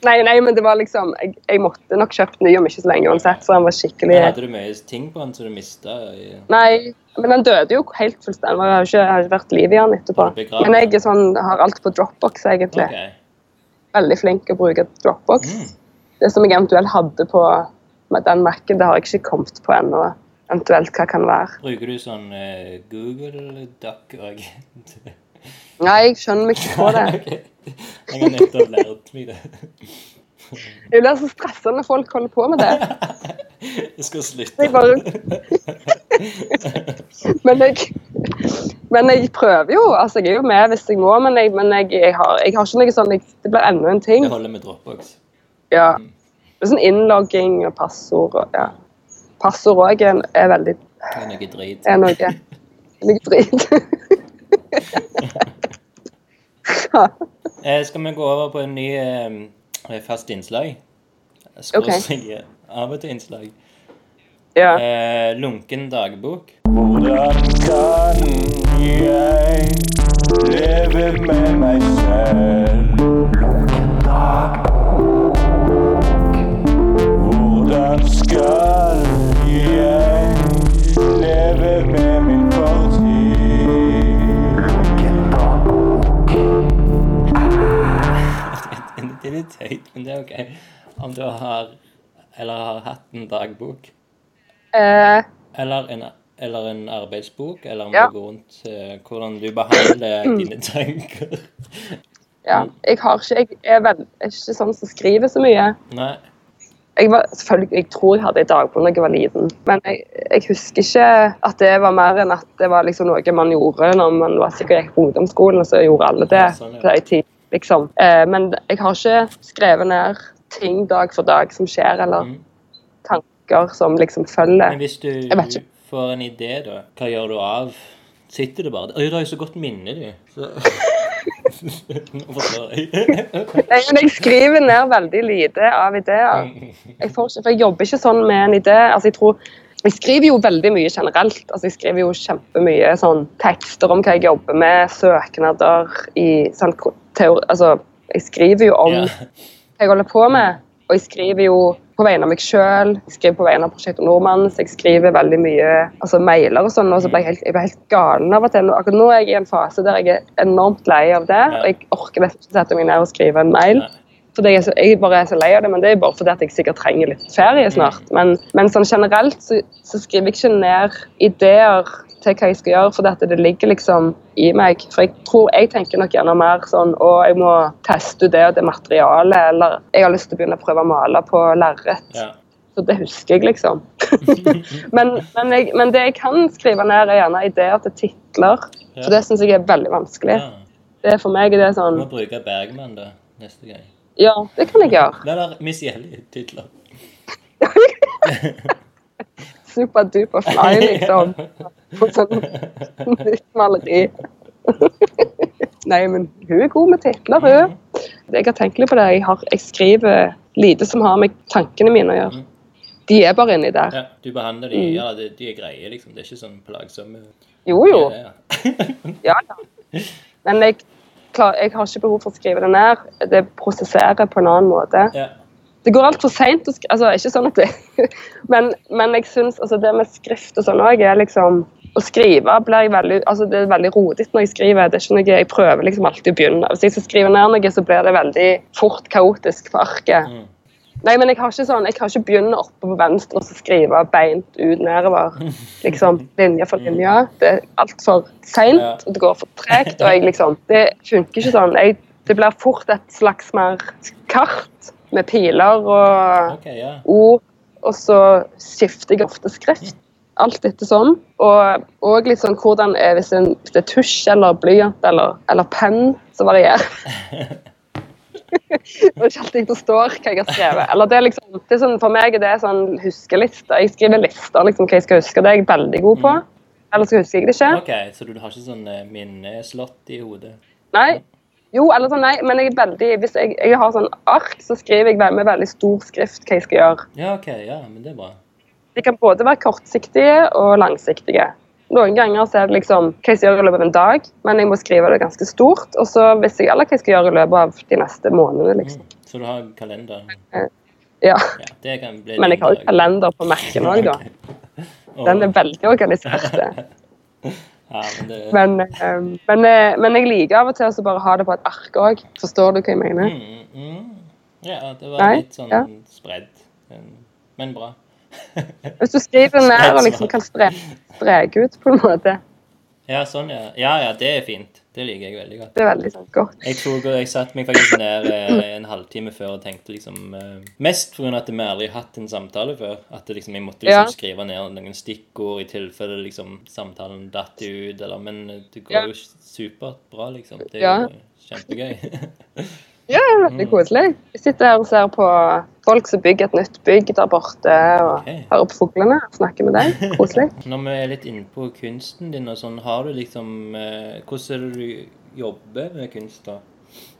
Nei, nei, men det var liksom Jeg, jeg måtte nok kjøpt ny om ikke så lenge uansett, for den var skikkelig Men Hadde du mye ting på den som du mista? i- Nei, men den døde jo helt fullstendig. Jeg har ikke, har ikke vært liv i den etterpå. Men jeg sånn, har alt på Dropbox, egentlig. Okay. Veldig flink å bruke Dropbox. Mm. Det som jeg eventuelt hadde på med den Mac-en, det har jeg ikke kommet på ennå. Eventuelt hva kan være. Bruker du sånn uh, Google Duck òg? [LAUGHS] Nei, jeg skjønner meg ikke på det. Jeg har nettopp lært meg det. Det blir så stressende når folk holder på med det. Jeg skal slutte. Jeg bare Men jeg, men jeg prøver jo. Altså, jeg er jo med hvis jeg må, men jeg, men jeg, jeg, har, jeg har ikke noe sånn jeg, Det blir enda en ting. Det holder med Dropbox. Ja. Det er sånn innlogging og passord og ja. Passord òg er, er veldig Det er noe drit. er noe, noe drit. [LAUGHS] ja. Eh, skal vi gå over på en ny eh, fast innslag? Skråstrek av og til innslag. ja. Eh, lunken dagbok. Hvordan kan jeg leve med meg selv? Hvordan skal jeg leve med min litt høyt, men det er ok. Om du har eller har hatt en dagbok, Eh, eller en, eller en arbeidsbok, eller om Ja. du går rundt uh, hvordan du behandler [CLEARS THROAT] dine tanker. ja. Jeg har ikke Jeg er, vel, er ikke sånn som skriver så mye. Nei. Jeg, var, selvfølgelig, jeg tror jeg hadde en dagbok da jeg var liten, men jeg, jeg husker ikke at det var mer enn at det var liksom noe man gjorde når man var sikkert gikk på ungdomsskolen, og så gjorde alle det Ja, sånn, ja. på en tid, liksom. Eh, men jeg har ikke skrevet ned ting dag for dag som skjer, eller Mm. tanker som liksom følger. Men hvis du får en idé, da, hva gjør du av Sitter du bare der? Du har jo så godt minne, du. Så, [LAUGHS] Nå forstår jeg. [LAUGHS] Nei, men jeg skriver ned veldig lite av ideer. Jeg, får for jeg jobber ikke sånn med en idé. Altså, jeg tror jeg skriver jo veldig mye generelt. Altså, jeg skriver jo kjempemye sånn, tekster om hva jeg jobber med, søknader i sånn, teori, altså, Jeg skriver jo om yeah. hva jeg holder på med, og jeg skriver jo på vegne av meg sjøl, skriver på vegne av Prosjekt Nordmann, så jeg skriver veldig mye altså mailer og sånn, og så ble jeg helt, jeg ble helt galen av og til. Akkurat nå er jeg i en fase der jeg er enormt lei av det, og jeg orker nesten ikke sette meg ned og skrive en mail. Fordi jeg, er så, jeg bare er så lei av det, men det er bare fordi jeg sikkert trenger litt ferie snart. Men, men sånn generelt så, så skriver jeg ikke ned ideer til hva jeg skal gjøre, for dette, det ligger liksom i meg. For jeg tror jeg tenker nok gjerne mer sånn å, jeg må teste det og det materialet, eller jeg har lyst til å begynne å prøve å male på lerret. Ja. Så det husker jeg, liksom. [LAUGHS] men, men, jeg, men det jeg kan skrive ned, er gjerne ideer til titler. For det syns jeg er veldig vanskelig. ja. Det er for meg det er sånn Du må bruke Bergman da, neste gang. Ja, det kan jeg gjøre. Eller Miss Jelly-titler. [LAUGHS] Superduper fly, [LAUGHS] liksom. På sånn nytt maleri. [LAUGHS] Nei, men hun er god med titler, hun. Jeg har tenkt litt på det. Jeg, har, jeg skriver lite som har med tankene mine å gjøre. De er bare inni der. Ja, du behandler de, Mm. ja, de, de er greie, liksom. Det er ikke sånn plagsomme. Jo, jo. Ja, ja. [LAUGHS] Men jeg, klar, jeg har ikke behov for å skrive det ned. Det prosesserer på en annen måte. ja. Det går altfor seint å skrive Altså, ikke sånn at det [LAUGHS] Men, men jeg syns altså, det med skrift og sånn òg er liksom Å skrive blir jeg veldig Altså, det er veldig rodig når jeg skriver. Det er ikke noe Jeg prøver liksom alltid å begynne. Hvis jeg skal skrive ned noe, så blir det veldig fort kaotisk på arket. Mm. Nei, men jeg har ikke sånn, jeg har ikke begynne oppe på venstre og så skrive beint ut nedover. [LAUGHS] Liksom, linje for linje. Det er altfor seint, og det går for tregt. Og jeg liksom Det funker ikke sånn. Jeg, det blir fort et slags mer kart med piler og okay, ja. ord, og så skifter jeg ofte skrift. Alt etter sånn. Og, og litt sånn hvordan er, hvis, det er tusj eller blyant eller, eller penn, så varierer [LAUGHS] det er ikke alltid jeg forstår hva jeg har skrevet. Eller det er liksom, det er sånn, for meg er det sånn huskelister. Jeg skriver lister liksom, hva jeg skal huske. Det er jeg veldig god på. Eller så husker jeg det ikke. OK, så du har ikke sånn eh, minneslott i hodet? Nei. Jo, eller sånn, nei, men jeg er veldig, hvis jeg, jeg har sånn ark, så skriver jeg med veldig stor skrift hva jeg skal gjøre. Ja, OK, ja, men det er bra. De kan både være kortsiktige og langsiktige. Noen ganger så er det liksom hva jeg skal gjøre i løpet av en dag, men jeg må skrive det ganske stort. Og så visste jeg, alle hva jeg skal gjøre i løpet av de neste månedene, liksom. Så du har kalender? Ja. Ja, det kan bli Men jeg har jo kalender på Mac-en òg, da. [LAUGHS] Den er veldig organisert. [LAUGHS] Ja, men det Men, eh, men, men jeg liker av og til å bare ha det på et ark òg. Forstår du hva jeg mener? mm, mm. Ja, det var Nei, litt sånn ja. spredd. Men, bra. [LAUGHS] Hvis du skriver den ned og liksom kan stre- streke ut på en måte. Ja, sånn, ja. Ja, ja, det er fint. Det liker jeg veldig godt. Det er veldig sånn godt. Jeg tok, og jeg satte meg faktisk ned eh, en halvtime før og tenkte liksom eh, Mest pga. at vi aldri har hatt en samtale før. At det liksom, jeg måtte liksom Ja. skrive ned noen stikkord i tilfelle liksom samtalen datt ut, eller Men det går Ja. jo supert bra, liksom. Det er Ja. jo kjempegøy. [LAUGHS] Ja, det er veldig koselig. Jeg sitter her og ser på folk som bygger et nytt bygg der borte, og okay. hører på fuglene og snakker med dem. [LAUGHS] Koselig. Når vi er litt inne på kunsten din og sånn, har du liksom eh, Hvordan er det du jobber med kunst, da?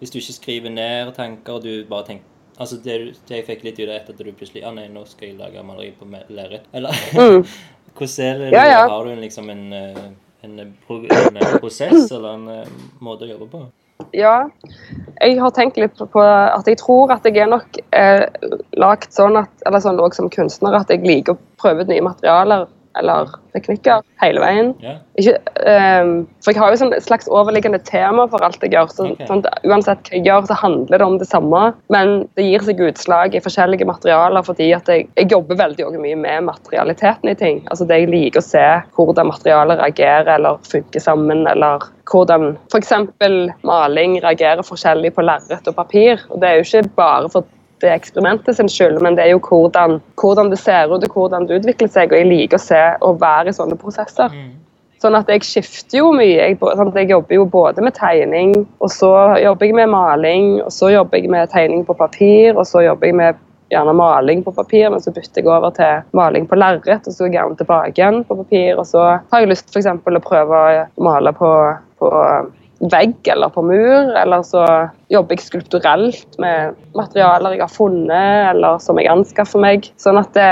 Hvis du ikke skriver ned tanker, og du bare tenker Altså, det, det jeg fikk litt ut av etter at du plutselig Ja, nei, nå skal jeg lage maleri på lerret. Eller Mm. [LAUGHS] Hvordan er det? Ja, ja. Har du en, liksom en, eh, en, en eh, prosess eller en måte å jobbe på? Ja, jeg har tenkt litt på at jeg tror at jeg er nok eh, lagt sånn at, eller sånn som kunstner, at jeg liker å prøve ut nye materialer eller teknikker hele veien. Yeah. Ikke, um, for jeg har jo sånn et slags overliggende tema for alt jeg gjør. Så, okay. sånn, uansett hva jeg gjør, så handler det om det samme. Men det gir seg utslag i forskjellige materialer fordi at jeg, jeg jobber veldig mye med materialiteten i ting. Altså det jeg liker å se hvordan materialet reagerer eller funker sammen, eller hvordan f.eks. maling reagerer forskjellig på lerret og papir. Og det er jo ikke bare for det eksperimentet sin skyld, men det er jo hvordan, hvordan det ser ut og hvordan det utvikler seg. Og jeg liker å se og være i sånne prosesser. Mm. Sånn at jeg skifter jo mye. Jeg, sånn jeg jobber jo både med tegning, og så jobber jeg med maling, og så jobber jeg med tegning på papir, og så jobber jeg med gjerne maling på papir, men så bytter jeg over til maling på lerret, og så gjerne tilbake igjen på papir. Og så har jeg lyst eksempel å prøve å male på, på vegg eller på mur, eller så jobber jeg skulpturelt med materialer jeg har funnet, eller som jeg anskaffer meg. Sånn at det,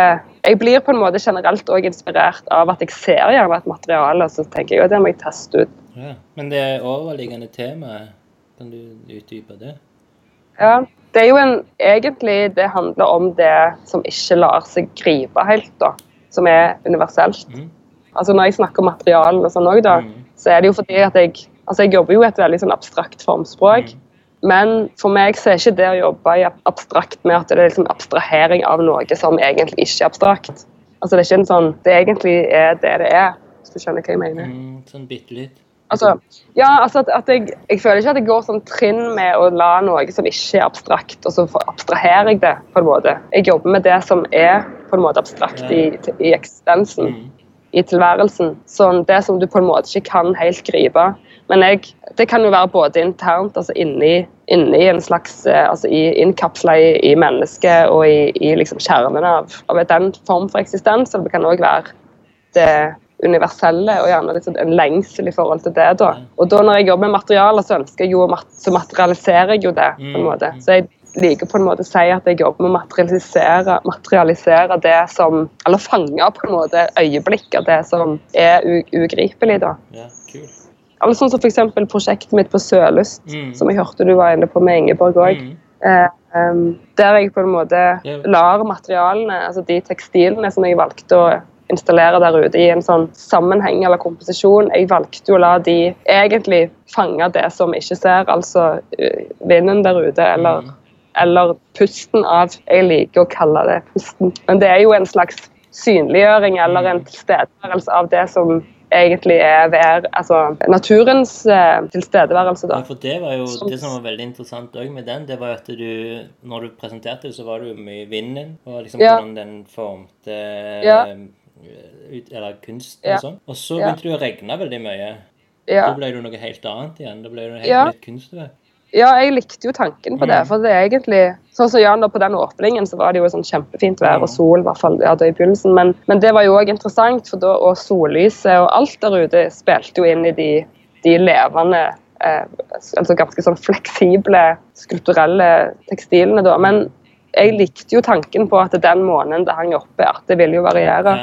jeg blir på en måte generelt òg inspirert av at jeg ser gjerne et materiale, og så tenker jeg at det må jeg teste ut. Ja. Men det overliggende temaet, kan du utdype det? Ja, det er jo en, egentlig det handler om det som ikke lar seg gripe helt, da. Som er universelt. Mm. Altså Når jeg snakker om materialene og sånn òg, da, Mm. så er det jo fordi at jeg Altså jeg jobber jo i et veldig sånn abstrakt formspråk. Mm. Men for meg så er ikke det å jobbe i abstrakt med at det er liksom abstrahering av noe som egentlig ikke er abstrakt. Altså Det er ikke en sånn Det egentlig er det det er, hvis du skjønner hva jeg mener. Mm, sånn bitte litt. Altså, ja, altså at, at jeg, jeg føler ikke at jeg går sånn trinn med å la noe som ikke er abstrakt, og så abstraherer jeg det på en måte. Jeg jobber med det som er på en måte abstrakt i, i eksistensen, Mm. i tilværelsen. Sånn det som du på en måte ikke kan helt gripe. Men jeg, det kan jo være både internt, altså inni, inni en slags eh, altså i, Innkapsla i, i mennesket og i, i liksom kjernen av, av den form for eksistens. Og det kan òg være det universelle og gjerne sånn en lengsel i forhold til det. da. Og da når jeg jobber med materialer, så ønsker jeg jo så materialiserer jeg jo det. på en måte. Så jeg liker på en måte å si at jeg jobber med å materialisere, materialisere det som Eller fange på en måte øyeblikk av det som er ugripelig. da. Kult. Eller sånn som f.eks. prosjektet mitt på Sørlyst, Mm. som jeg hørte du var inne på med Ingeborg òg. Mm. Eh, em, der jeg på en måte lar materialene, altså de tekstilene som jeg valgte å installere der ute i en sånn sammenheng eller komposisjon, jeg valgte jo å la de egentlig fange det som ikke ser, altså eh, vinden der ute, eller, Mm. eller pusten av Jeg liker å kalle det pusten, men det er jo en slags synliggjøring eller en tilstedeværelse av det som egentlig er vær, altså naturens eh, tilstedeværelse, da. Ja, for det var jo Som- det som var veldig interessant også med den, det var at du Når du presenterte det, så var det jo mye vinden, og liksom Ja. hvordan den formte Ja. eh, ut, Eller kunsten Ja. og sånn. Og så begynte det å regne veldig mye. Da ble det jo noe helt annet igjen. Da ble det noe helt nytt kunstverk. Ja, jeg likte jo tanken på det. Mm. For det er egentlig Sånn som Jan da på den åpningen, så var det jo sånn kjempefint vær og sol, i hvert fall ja, i begynnelsen. Men, men det var jo òg interessant, for da, og sollyset og alt der ute spilte jo inn i de, de levende eh, Altså ganske sånn fleksible, skulpturelle tekstilene, da. Men jeg likte jo tanken på at den måneden det hang oppe, at det ville jo variere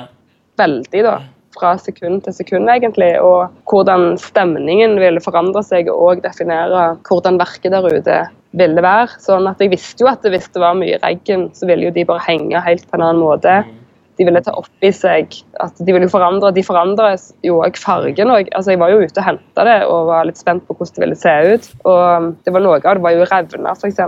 veldig, da. Fra sekund til sekund, egentlig. Og hvordan stemningen ville forandre seg og definere hvordan verket der ute ville være. Sånn at jeg visste jo at hvis det var mye regn, så ville jo de bare henge helt på en annen måte. De ville ta opp i seg at de ville forandre, de forandrer jo òg fargen. Og, altså, jeg var jo ute og henta det og var litt spent på hvordan det ville se ut. Og det var Noe av det var jo revna, f.eks.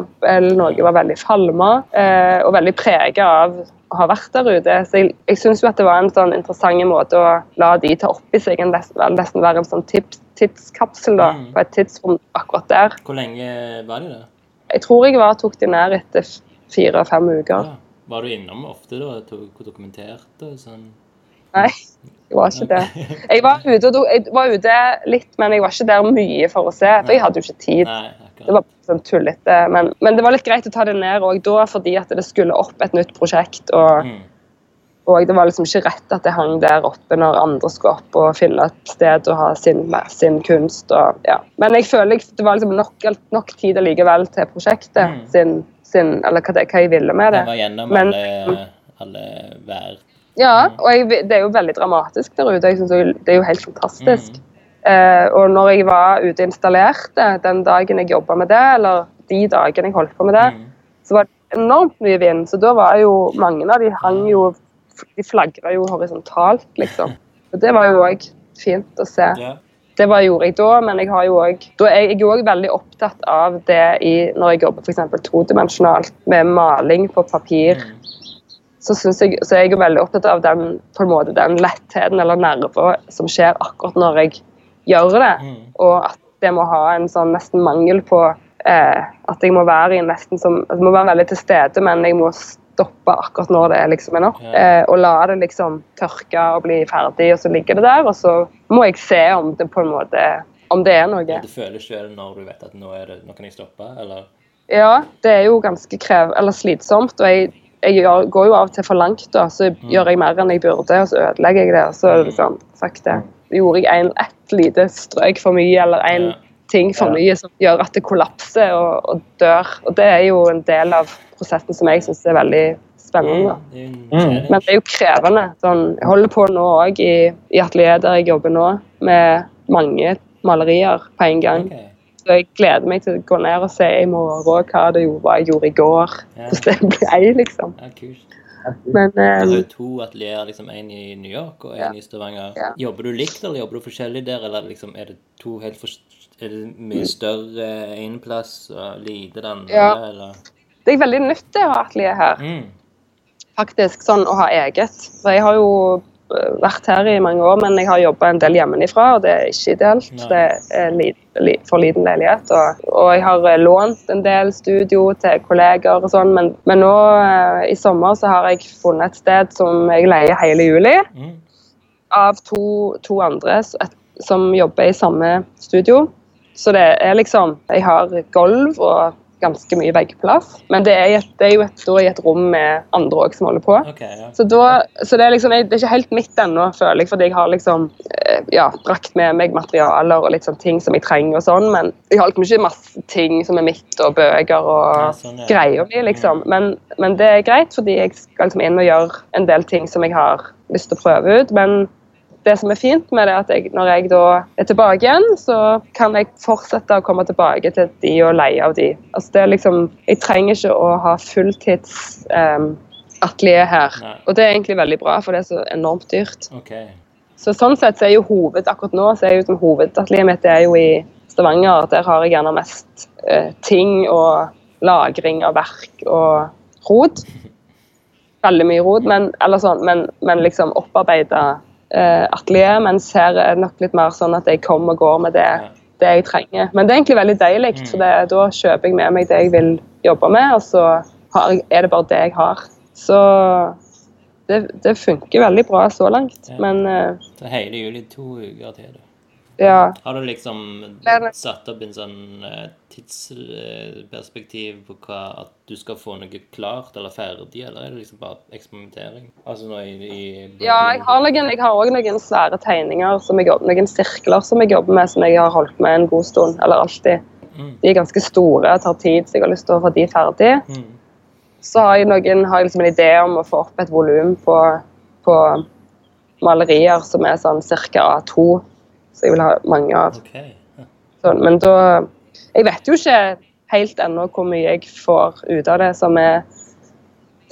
Noe var veldig falma eh, og veldig prega av å ha vært der ute. Så jeg, jeg syns jo at det var en sånn interessant måte å la de ta opp i seg en nesten, nesten være en sånn tips, tidskapsel da, Mm. på et tidsrom akkurat der. Hvor lenge var de der? Jeg tror jeg var, tok de ned etter fire-fem uker. Ja. Var du innom ofte da og dokumenterte? Sånn? Nei, jeg var ikke det. Jeg var, ute, jeg var ute litt, men jeg var ikke der mye for å se, for jeg hadde jo ikke tid. Nei, Det var sånn tullete. Men, men det var litt greit å ta det ned òg da, fordi at det skulle opp et nytt prosjekt. Og, Mm. og det var liksom ikke rett at det hang der oppe når andre skulle opp og finne et sted å ha sin, sin kunst. Og, ja. Men jeg føler det var liksom nok, nok tid allikevel til prosjektet Mm. sin, sin, eller hva, det, hva jeg ville med det. Han var gjennom Men- alle, alle vær. Ja, og jeg, det er jo veldig dramatisk der ute. Jeg synes det er jo helt fantastisk. Mm. Eh, og når jeg var ute og installerte den dagen jeg jobba med det, eller de dagene jeg holdt på med det, Mm. så var det enormt mye vind. Så da var jo mange av de hang jo De flagra jo horisontalt, liksom. [LAUGHS] Og det var jo òg fint å se. Ja. Det var gjorde jeg da, men jeg har jo også, Da er jeg òg veldig opptatt av det i, når jeg jobber f.eks. todimensjonalt med maling på papir Mm. så, jeg, så er jeg veldig opptatt av den, på en måte, den lettheten eller nerver som skjer akkurat når jeg gjør det. Mm. Og at det må ha en sånn nesten mangel på eh, At jeg må være i nesten som Jeg må være veldig til stede, men jeg må stoppe akkurat når det liksom er nok. Eh, og la det liksom tørke og bli ferdig, og så ligger det der. Og så må jeg se om det på en måte Om det er noe. Det føles selv når du vet at nå, det, nå kan jeg stoppe, eller? Ja, det er jo ganske krev eller slitsomt. Og jeg, jeg gjør, går jo av og til for langt, da, så gjør jeg mer enn jeg burde, og så ødelegger jeg det. Og så liksom, fuck det. Gjorde jeg en, ett lite strøk for mye, eller en Ja. ting for mye som gjør at det kollapser og, og dør. Og det er jo en del av prosessen som jeg syns er veldig spennende. en Mm. Men det er jo krevende. Sånn, jeg holder på nå òg i, i atelieret der jeg jobber nå, med mange malerier på en gang. Så jeg gleder meg til å gå ned og se i morgen hva det jo var jeg gjorde i går. Hvordan det ble, liksom. Ja, kult. Men Det er jo to atelierer, liksom en i New York og en Ja. i Stavanger. Ja. Jobber du likt, eller jobber du forskjellig der, eller liksom, er det to helt for, Er det mye større én plass og lite den andre, Ja. eller? Det er veldig nytt det å ha atelier her. Mm. faktisk sånn å ha eget. For jeg har jo øh, vært her i mange år, men jeg har jobba en del hjemmefra, og det er ikke ideelt. Nei. Det er li, li, for liten leilighet. Og, og jeg har øh, lånt en del studio til kolleger og sånn, men, men nå eh, i sommer så har jeg funnet et sted som jeg leier hele juli, Mm. av to, to andre et, som jobber i samme studio. Så det er liksom Jeg har gulv og ganske mye veggplass, men det er, et, det er jo et, da i et rom med andre òg som holder på. Okay, ja. Så, da, så det, er liksom, det er ikke helt mitt ennå, føler jeg, fordi jeg har liksom eh, ja, brakt med meg materialer og litt sånn ting som jeg trenger og sånn, men jeg har liksom ikke masse ting som er mitt og bøker og Ja, sånn, ja. greier mi, liksom. Men, men det er greit, fordi jeg skal liksom inn og gjøre en del ting som jeg har lyst til å prøve ut. Men det som er fint med det, er at jeg, når jeg da er tilbake igjen, så kan jeg fortsette å komme tilbake til de og leie av de. Altså det er liksom, Jeg trenger ikke å ha fulltids um, atelier her. Nei. Og det er egentlig veldig bra, for det er så enormt dyrt. Okay. Så sånn sett så er jo hoved, akkurat nå så er jo som hovedatelieret mitt det er jo i Stavanger. Der har jeg gjerne mest uh, ting og lagring av verk og rot. [LAUGHS] Veldig mye rot, men, eller sånn, men, men liksom opparbeida eh, atelier. Mens her er det nok litt mer sånn at jeg kommer og går med det, det jeg trenger. Men det er egentlig veldig deilig, Mm. for det, da kjøper jeg med meg det jeg vil jobbe med, og så har er det bare det jeg har. Så det, det funker veldig bra så langt. Ja. Men uh, Så hele juli to uker til, da. Ja. Har du liksom satt opp en sånn eh, tidsperspektiv på hva At du skal få noe klart eller ferdig, eller er det liksom bare eksperimentering? Altså nå i, i Ja, jeg har noen, jeg har også noen svære tegninger, som jeg jobber, noen sirkler som jeg jobber med, som jeg har holdt med en god stund, eller alltid. Mm. De er ganske store, tar tid, så jeg har lyst til å få de ferdig. Mm. Så har jeg, noen, har jeg liksom en idé om å få opp et volum på, på malerier som er sånn ca. A2, så jeg vil ha mange av. Okay. Ja. Så, men da Jeg vet jo ikke helt ennå hvor mye jeg får ut av det som, jeg,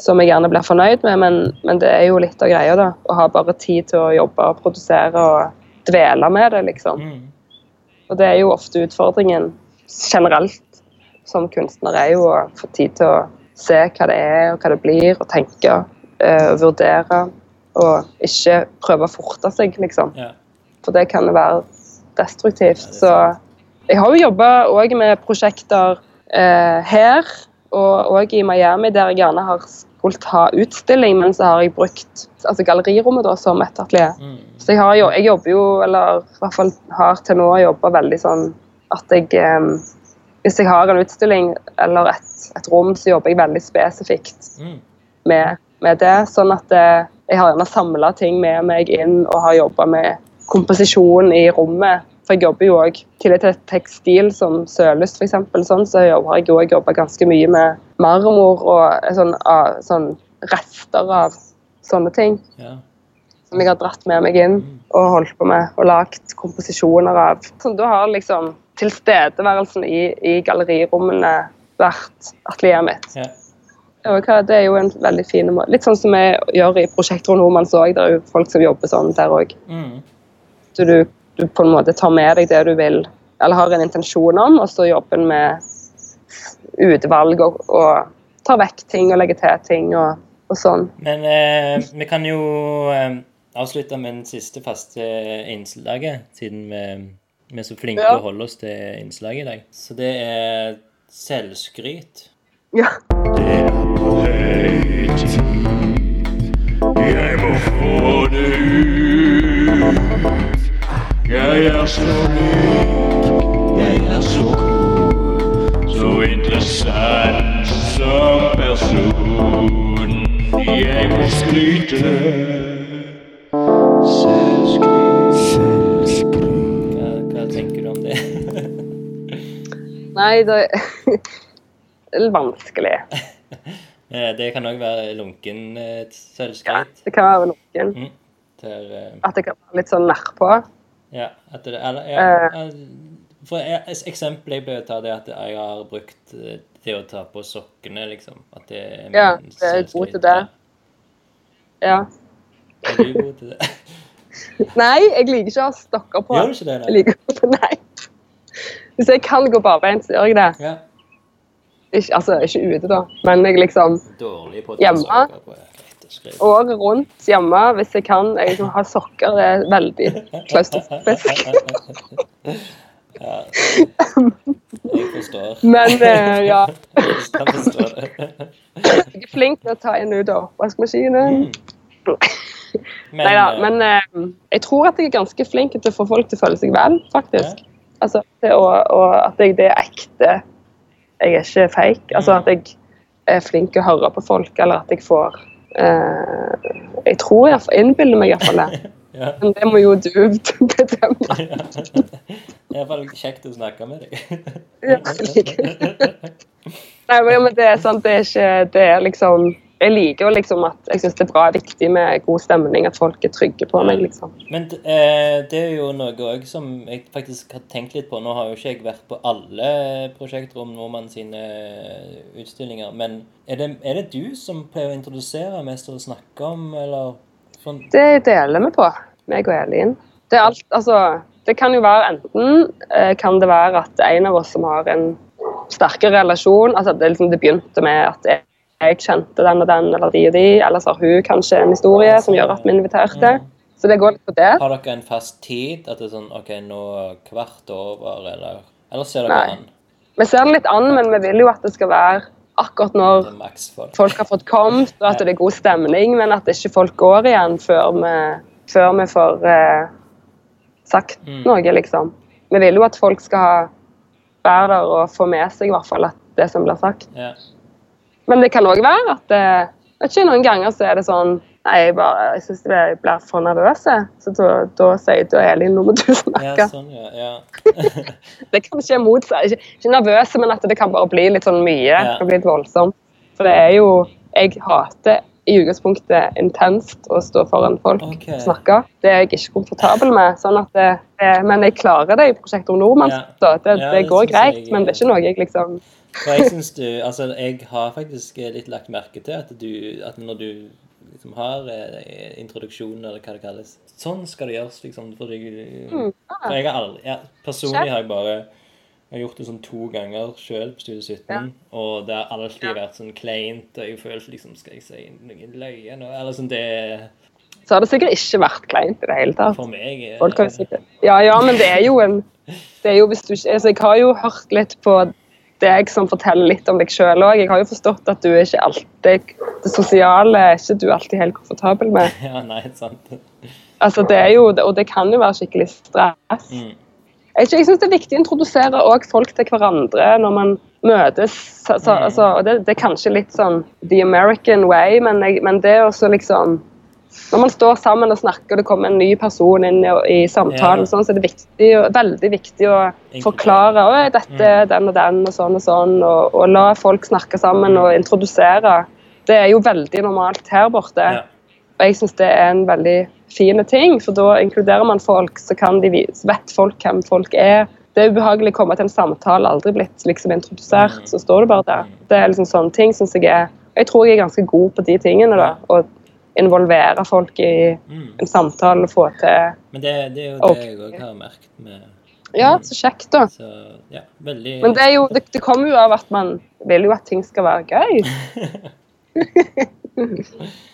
som jeg gjerne blir fornøyd med, men, men det er jo litt av greia, da. Å ha bare tid til å jobbe og produsere og dvele med det, liksom. Mm. Og det er jo ofte utfordringen generelt som kunstner, er jo å få tid til å se hva det er og hva det blir, og tenke eh, og vurdere. Og ikke prøve å forte seg, liksom. Ja. For det kan være destruktivt. Så jeg har jo jobba òg med prosjekter eh, her og òg i Miami, der jeg gjerne har skulle ha utstilling, men så har jeg brukt altså gallerirommet da, som et atelier. Mm. Så jeg, har jo, jeg jobber jo, eller i hvert fall har til nå jobba veldig sånn at jeg eh, Hvis jeg har en utstilling eller et, et rom, så jobber jeg veldig spesifikt Mm. med, med det. Sånn at eh, jeg har gjerne samla ting med meg inn og har jobba med komposisjon i rommet. For jeg jobber jo òg tillegg til tekstil som sølust f.eks. Sånn, så har jeg òg jobba ganske mye med marmor og sånn, av, sånn rester av sånne ting Ja. som jeg har dratt med meg inn og holdt på med og lagt komposisjoner av. Så da har liksom tilstedeværelsen i, i gallerirommene vært atelieret mitt. ja. Det er jo en veldig fin måte. Litt sånn som vi gjør i Prosjekt Ron Hormanns òg. Det er jo folk som jobber sånn der òg. Mm. Så du, du på en måte tar med deg det du vil, eller har en intensjon om, og så jobber en med utvalg og, og tar vekk ting og legger til ting og, og sånn. Men eh, vi kan jo eh, avslutte med den siste faste innslaget, siden vi, vi er så flinke Ja. til å holde oss til innslaget i dag. Så det er selvskryt. Ja. Det er på høy tid. Jeg må få det ut. Er så lik, jeg er så god Så interessant som person. Jeg må skryte. Selvskryt. Selvskryt. Hva, hva tenker du om det? Nei, det er [LAUGHS] vanskelig. Eh, Det kan òg være lunken selvskryt. Ja, det kan være lunken. Mm. Der, uh... At det kan være litt sånn nedpå. Ja, etter det, eller, ja, Eh. eh, for et eksempel jeg pleier å ta, det at jeg har brukt eh, det å ta på sokkene, liksom. At det er min Ja, det er god til det. Ja. Er du god til det? [LAUGHS] Nei, jeg liker ikke å ha stokker på. Gjør du ikke det? Jeg Nei? liker Nei. Hvis jeg kan gå barbeint, så gjør jeg det. Ja. Ikke, altså, ikke ute, da, men jeg liksom Dårlig på å ta Hjemme. sokker på rett og rundt hjemme, hvis jeg kan jeg liksom ha sokker, det er veldig klaustrofobisk. [LAUGHS] Ja. Jeg forstår. Men eh, ja, Jeg forstår det. jeg er flink til å ta inn og ut av oppvaskmaskinen. Men, Nei da, eh, men eh, jeg tror at jeg er ganske flink til å få folk til å føle seg vel, faktisk. Altså, til å, og at jeg, det er ekte. Jeg er ikke fake. Altså at jeg er flink til å høre på folk, eller at jeg får eh, Jeg tror jeg innbiller meg iallfall det. [LAUGHS] ja. Men det må jo du bedømme. [LAUGHS] Det er bare kjekt å snakke med deg. Ja, like. Nei, men, men det er sant, det er ikke Det er liksom Jeg liker jo liksom at jeg syns det er bra viktig med god stemning, at folk er trygge på meg, liksom. Men eh, det er jo noe òg som jeg faktisk har tenkt litt på. Nå har jo ikke jeg vært på alle Prosjektrom Nordmann sine utstillinger, men er det, er det du som pleier å introdusere mest og snakke om, eller sånn? Det deler vi på, meg og Elin. Det er alt, altså Det kan jo være enten eh, kan det være at en av oss som har en sterkere relasjon altså det, liksom, det begynte med at jeg, kjente den og den, eller de og de, eller så har hun kanskje en historie som gjør at vi inviterte. Så det går litt på det. Har dere en fast tid? At det er sånn OK, nå hvert over, eller Eller ser dere Nei. an? Vi ser det litt an, men vi vil jo at det skal være akkurat når er folk har fått kommet, og at det er god stemning, men at ikke folk går igjen før vi, før vi får eh, sagt Mm. noe, liksom. Vi vil jo at folk skal være der og få med seg i hvert fall at det som blir sagt. Ja. Men det kan òg være at det, vet ikke, noen ganger så er det sånn Nei, jeg, bare, jeg syns jeg blir for nervøs. Så da, da sier til Elin, nå må du ja, snakke. sånn, ja. ja. [LAUGHS] Det kan skje motsatt. Ikke, ikke nervøse, men at det kan bare bli litt sånn mye. Ja. Det kan bli litt voldsomt. For det er jo Jeg hater i utgangspunktet intenst å stå foran folk og snakke. Det er jeg ikke komfortabel med. Sånn det, men jeg klarer det i prosjektet om Nordmann. Ja. Det, Ja, det går greit, jeg- men det er ikke noe jeg liksom For jeg synes du Altså, jeg har faktisk litt lagt merke til at du At når du liksom har eh, introduksjon, eller hva det kalles Sånn skal det gjøres, liksom. For, jeg, for jeg har aldri Personlig har jeg bare jeg har gjort det sånn to ganger sjøl på Studio 17, og det har alltid vært sånn kleint, og jeg følte liksom Skal jeg si noen løye nå? Eller sånn det Så har det sikkert ikke vært kleint i det hele tatt. For meg Folk har sikkert Ja, ja, men det er jo en det er jo hvis du ikke, altså Jeg har jo hørt litt på deg som forteller litt om deg sjøl òg. Jeg har jo forstått at du er ikke alltid Det sosiale er ikke du alltid helt komfortabel med. [LAUGHS] Ja, nei, sant. Altså, det er jo, Og det kan jo være skikkelig stress. Mm. Jeg, jeg syns det er viktig å introdusere folk til hverandre når man møtes. Mm. altså, og det, det er kanskje litt sånn the American way, men, jeg, men det å også liksom Når man står sammen og snakker, og det kommer en ny person inn i, i samtalen, Ja. sånn, så er det viktig, veldig viktig å forklare at dette er den og den, og sånn og sånn, og, og la folk snakke sammen og introdusere. Det er jo veldig normalt her borte. Ja. Og jeg syns det er en veldig fin ting, for da inkluderer man folk, så, kan de, vis- vet folk hvem folk er. Det er ubehagelig å komme til en samtale, aldri blitt liksom introdusert, så står det bare der. Det er liksom sånne ting synes jeg er Jeg tror jeg er ganske god på de tingene, da. Å involvere folk i en samtale og få til Men det, det er jo det jeg òg har merket med Ja, så kjekt, da. Så ja, veldig Men det, er jo, det, det kommer jo av at man vil jo at ting skal være gøy. [LAUGHS] [LAUGHS]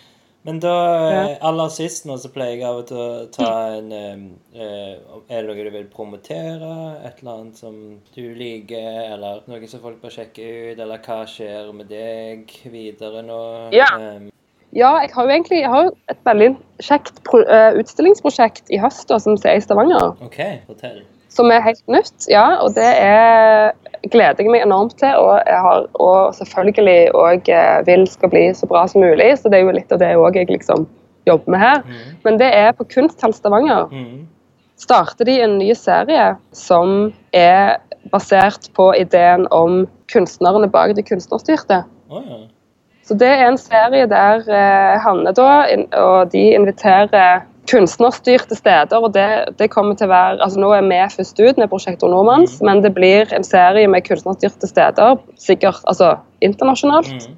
Men da, eh, aller sist nå, så pleier jeg av og til å ta en eh, eh, Er det noe du vil promotere? Et eller annet som du liker, eller noe som folk bør sjekke ut? Eller hva skjer med deg videre nå? Ja. Eh, Ja, jeg har jo egentlig jeg har et veldig kjekt pro, utstillingsprosjekt i høst da, som er i Stavanger. OK, fortell. Som er helt nytt, ja. Og det er, gleder jeg meg enormt til. Og, jeg har, og selvfølgelig òg vil skal bli så bra som mulig. Så det er jo litt av det òg jeg liksom jobber med her. Men det er på Kunsthall Stavanger. Mm. Starter de en ny serie som er basert på ideen om kunstnerne bak det kunstnerstyrte. Ja. Så det er en serie der eh, Hanne da, og de inviterer kunstnerstyrte steder. og det, det kommer til å være, altså Nå er vi først ut med prosjektet Nordmanns, men det blir en serie med kunstnerstyrte steder, sikkert altså internasjonalt, Mm.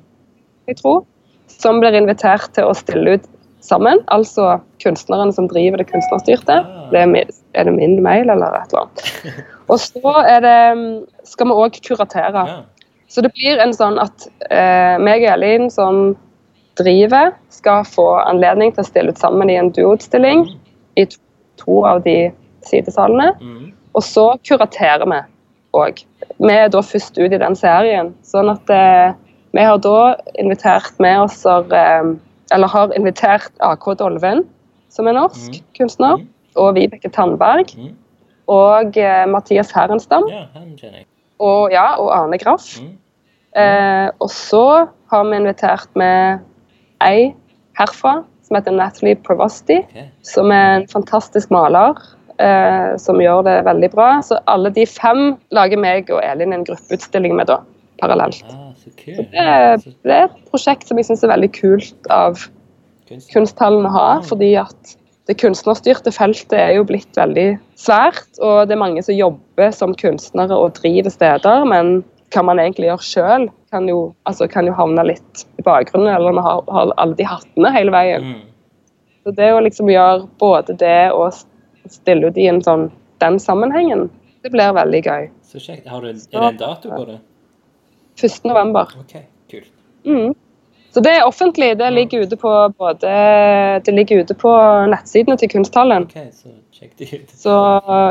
jeg tror, som blir invitert til å stille ut sammen. Altså kunstnerne som driver det kunstnerstyrte. Ah. Det er, min, er det min mail eller et eller annet. [LAUGHS] Og så er det, skal vi òg kuratere. Så det blir en sånn at eh, meg og Elin som driver, skal få anledning til å stille ut sammen i en duoutstilling i to, av de sidesalene. Mm. Og så kuraterer vi òg. Vi er da først ut i den serien. Sånn at eh, vi har da invitert med oss eh, Eller har invitert AK Dolven, som er norsk Mm. kunstner, Mm. og Vibeke Tandberg. Mm. Og eh, Mathias Herrenstam. ja. Og, ja, og Arne Graff. Mm. Eh, og så har vi invitert med ei herfra som heter Natalie Provosti, som er en fantastisk maler. Eh, som gjør det veldig bra. Så alle de fem lager meg og Elin en gruppeutstilling med, da. Parallelt. Ah, så så Det det er et prosjekt som jeg syns er veldig kult av Kunst. kunsthallen å ha, fordi at det kunstnerstyrte feltet er jo blitt veldig svært, og det er mange som jobber som kunstnere og driver steder, men hva man egentlig gjør sjøl, kan, jo- altså, kan jo havne litt i bakgrunnen, eller man har, har alle de hattene hele veien. Mm. Så det å liksom gjøre både det og stille ut i en sånn, den sammenhengen, det blir veldig gøy. Så kjekt. Har du, er det en dato på det? 1. november. OK, kult. Mm. Så det er offentlig. Det ligger ute på både Det ligger ute på nettsidene til Kunsthallen. Okay, så sjekk det ut. Så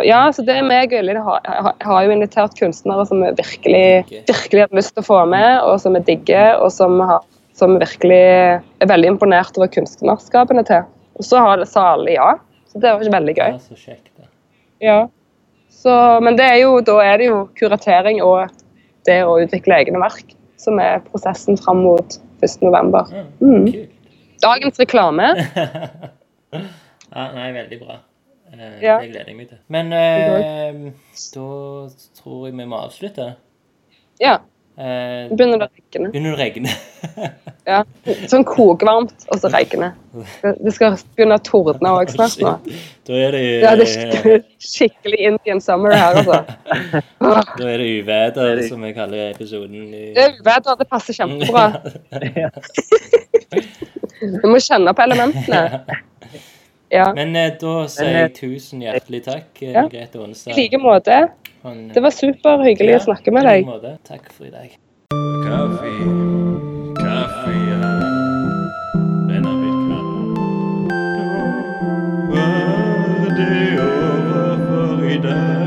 ja, så det er meg og Elin har, jo invitert kunstnere som vi virkelig, virkelig har lyst til å få med, og som vi digger, og som, har, som virkelig er veldig imponert over kunstnerskapene til. Og så har det, salig ja. Så det var veldig gøy. Ja, så kjekt. da. Ja. Så, men det er jo, da er det jo kuratering og det å utvikle egne verk som er prosessen fram mot 1. november. Mm. Dagens reklame. [LAUGHS] ja, nei, veldig bra. Eh, Ja. Det gleder jeg meg til. Men eh, da tror jeg vi må avslutte. Ja. Eh, begynner det å regne. begynner det å regne? Ja. Sånn kokevarmt, og så regne. Det skal begynne å tordne òg snart nå. [LAUGHS] Da er det, Ja, det er skikkelig Indian summer her, altså. Da er det uvær, som jeg kaller episoden. i- Det er uvæder, det passer kjempebra. [LAUGHS] Du må kjenne på elementene. Ja. Men eh, da sier jeg tusen hjertelig takk, eh, Ja. Grete Aanestad. I like måte. Det var superhyggelig å snakke med i deg. like måte. Takk for i dag. Kaffe, kaffe, ja. Den blitt knapp. Nå er det over for i dag.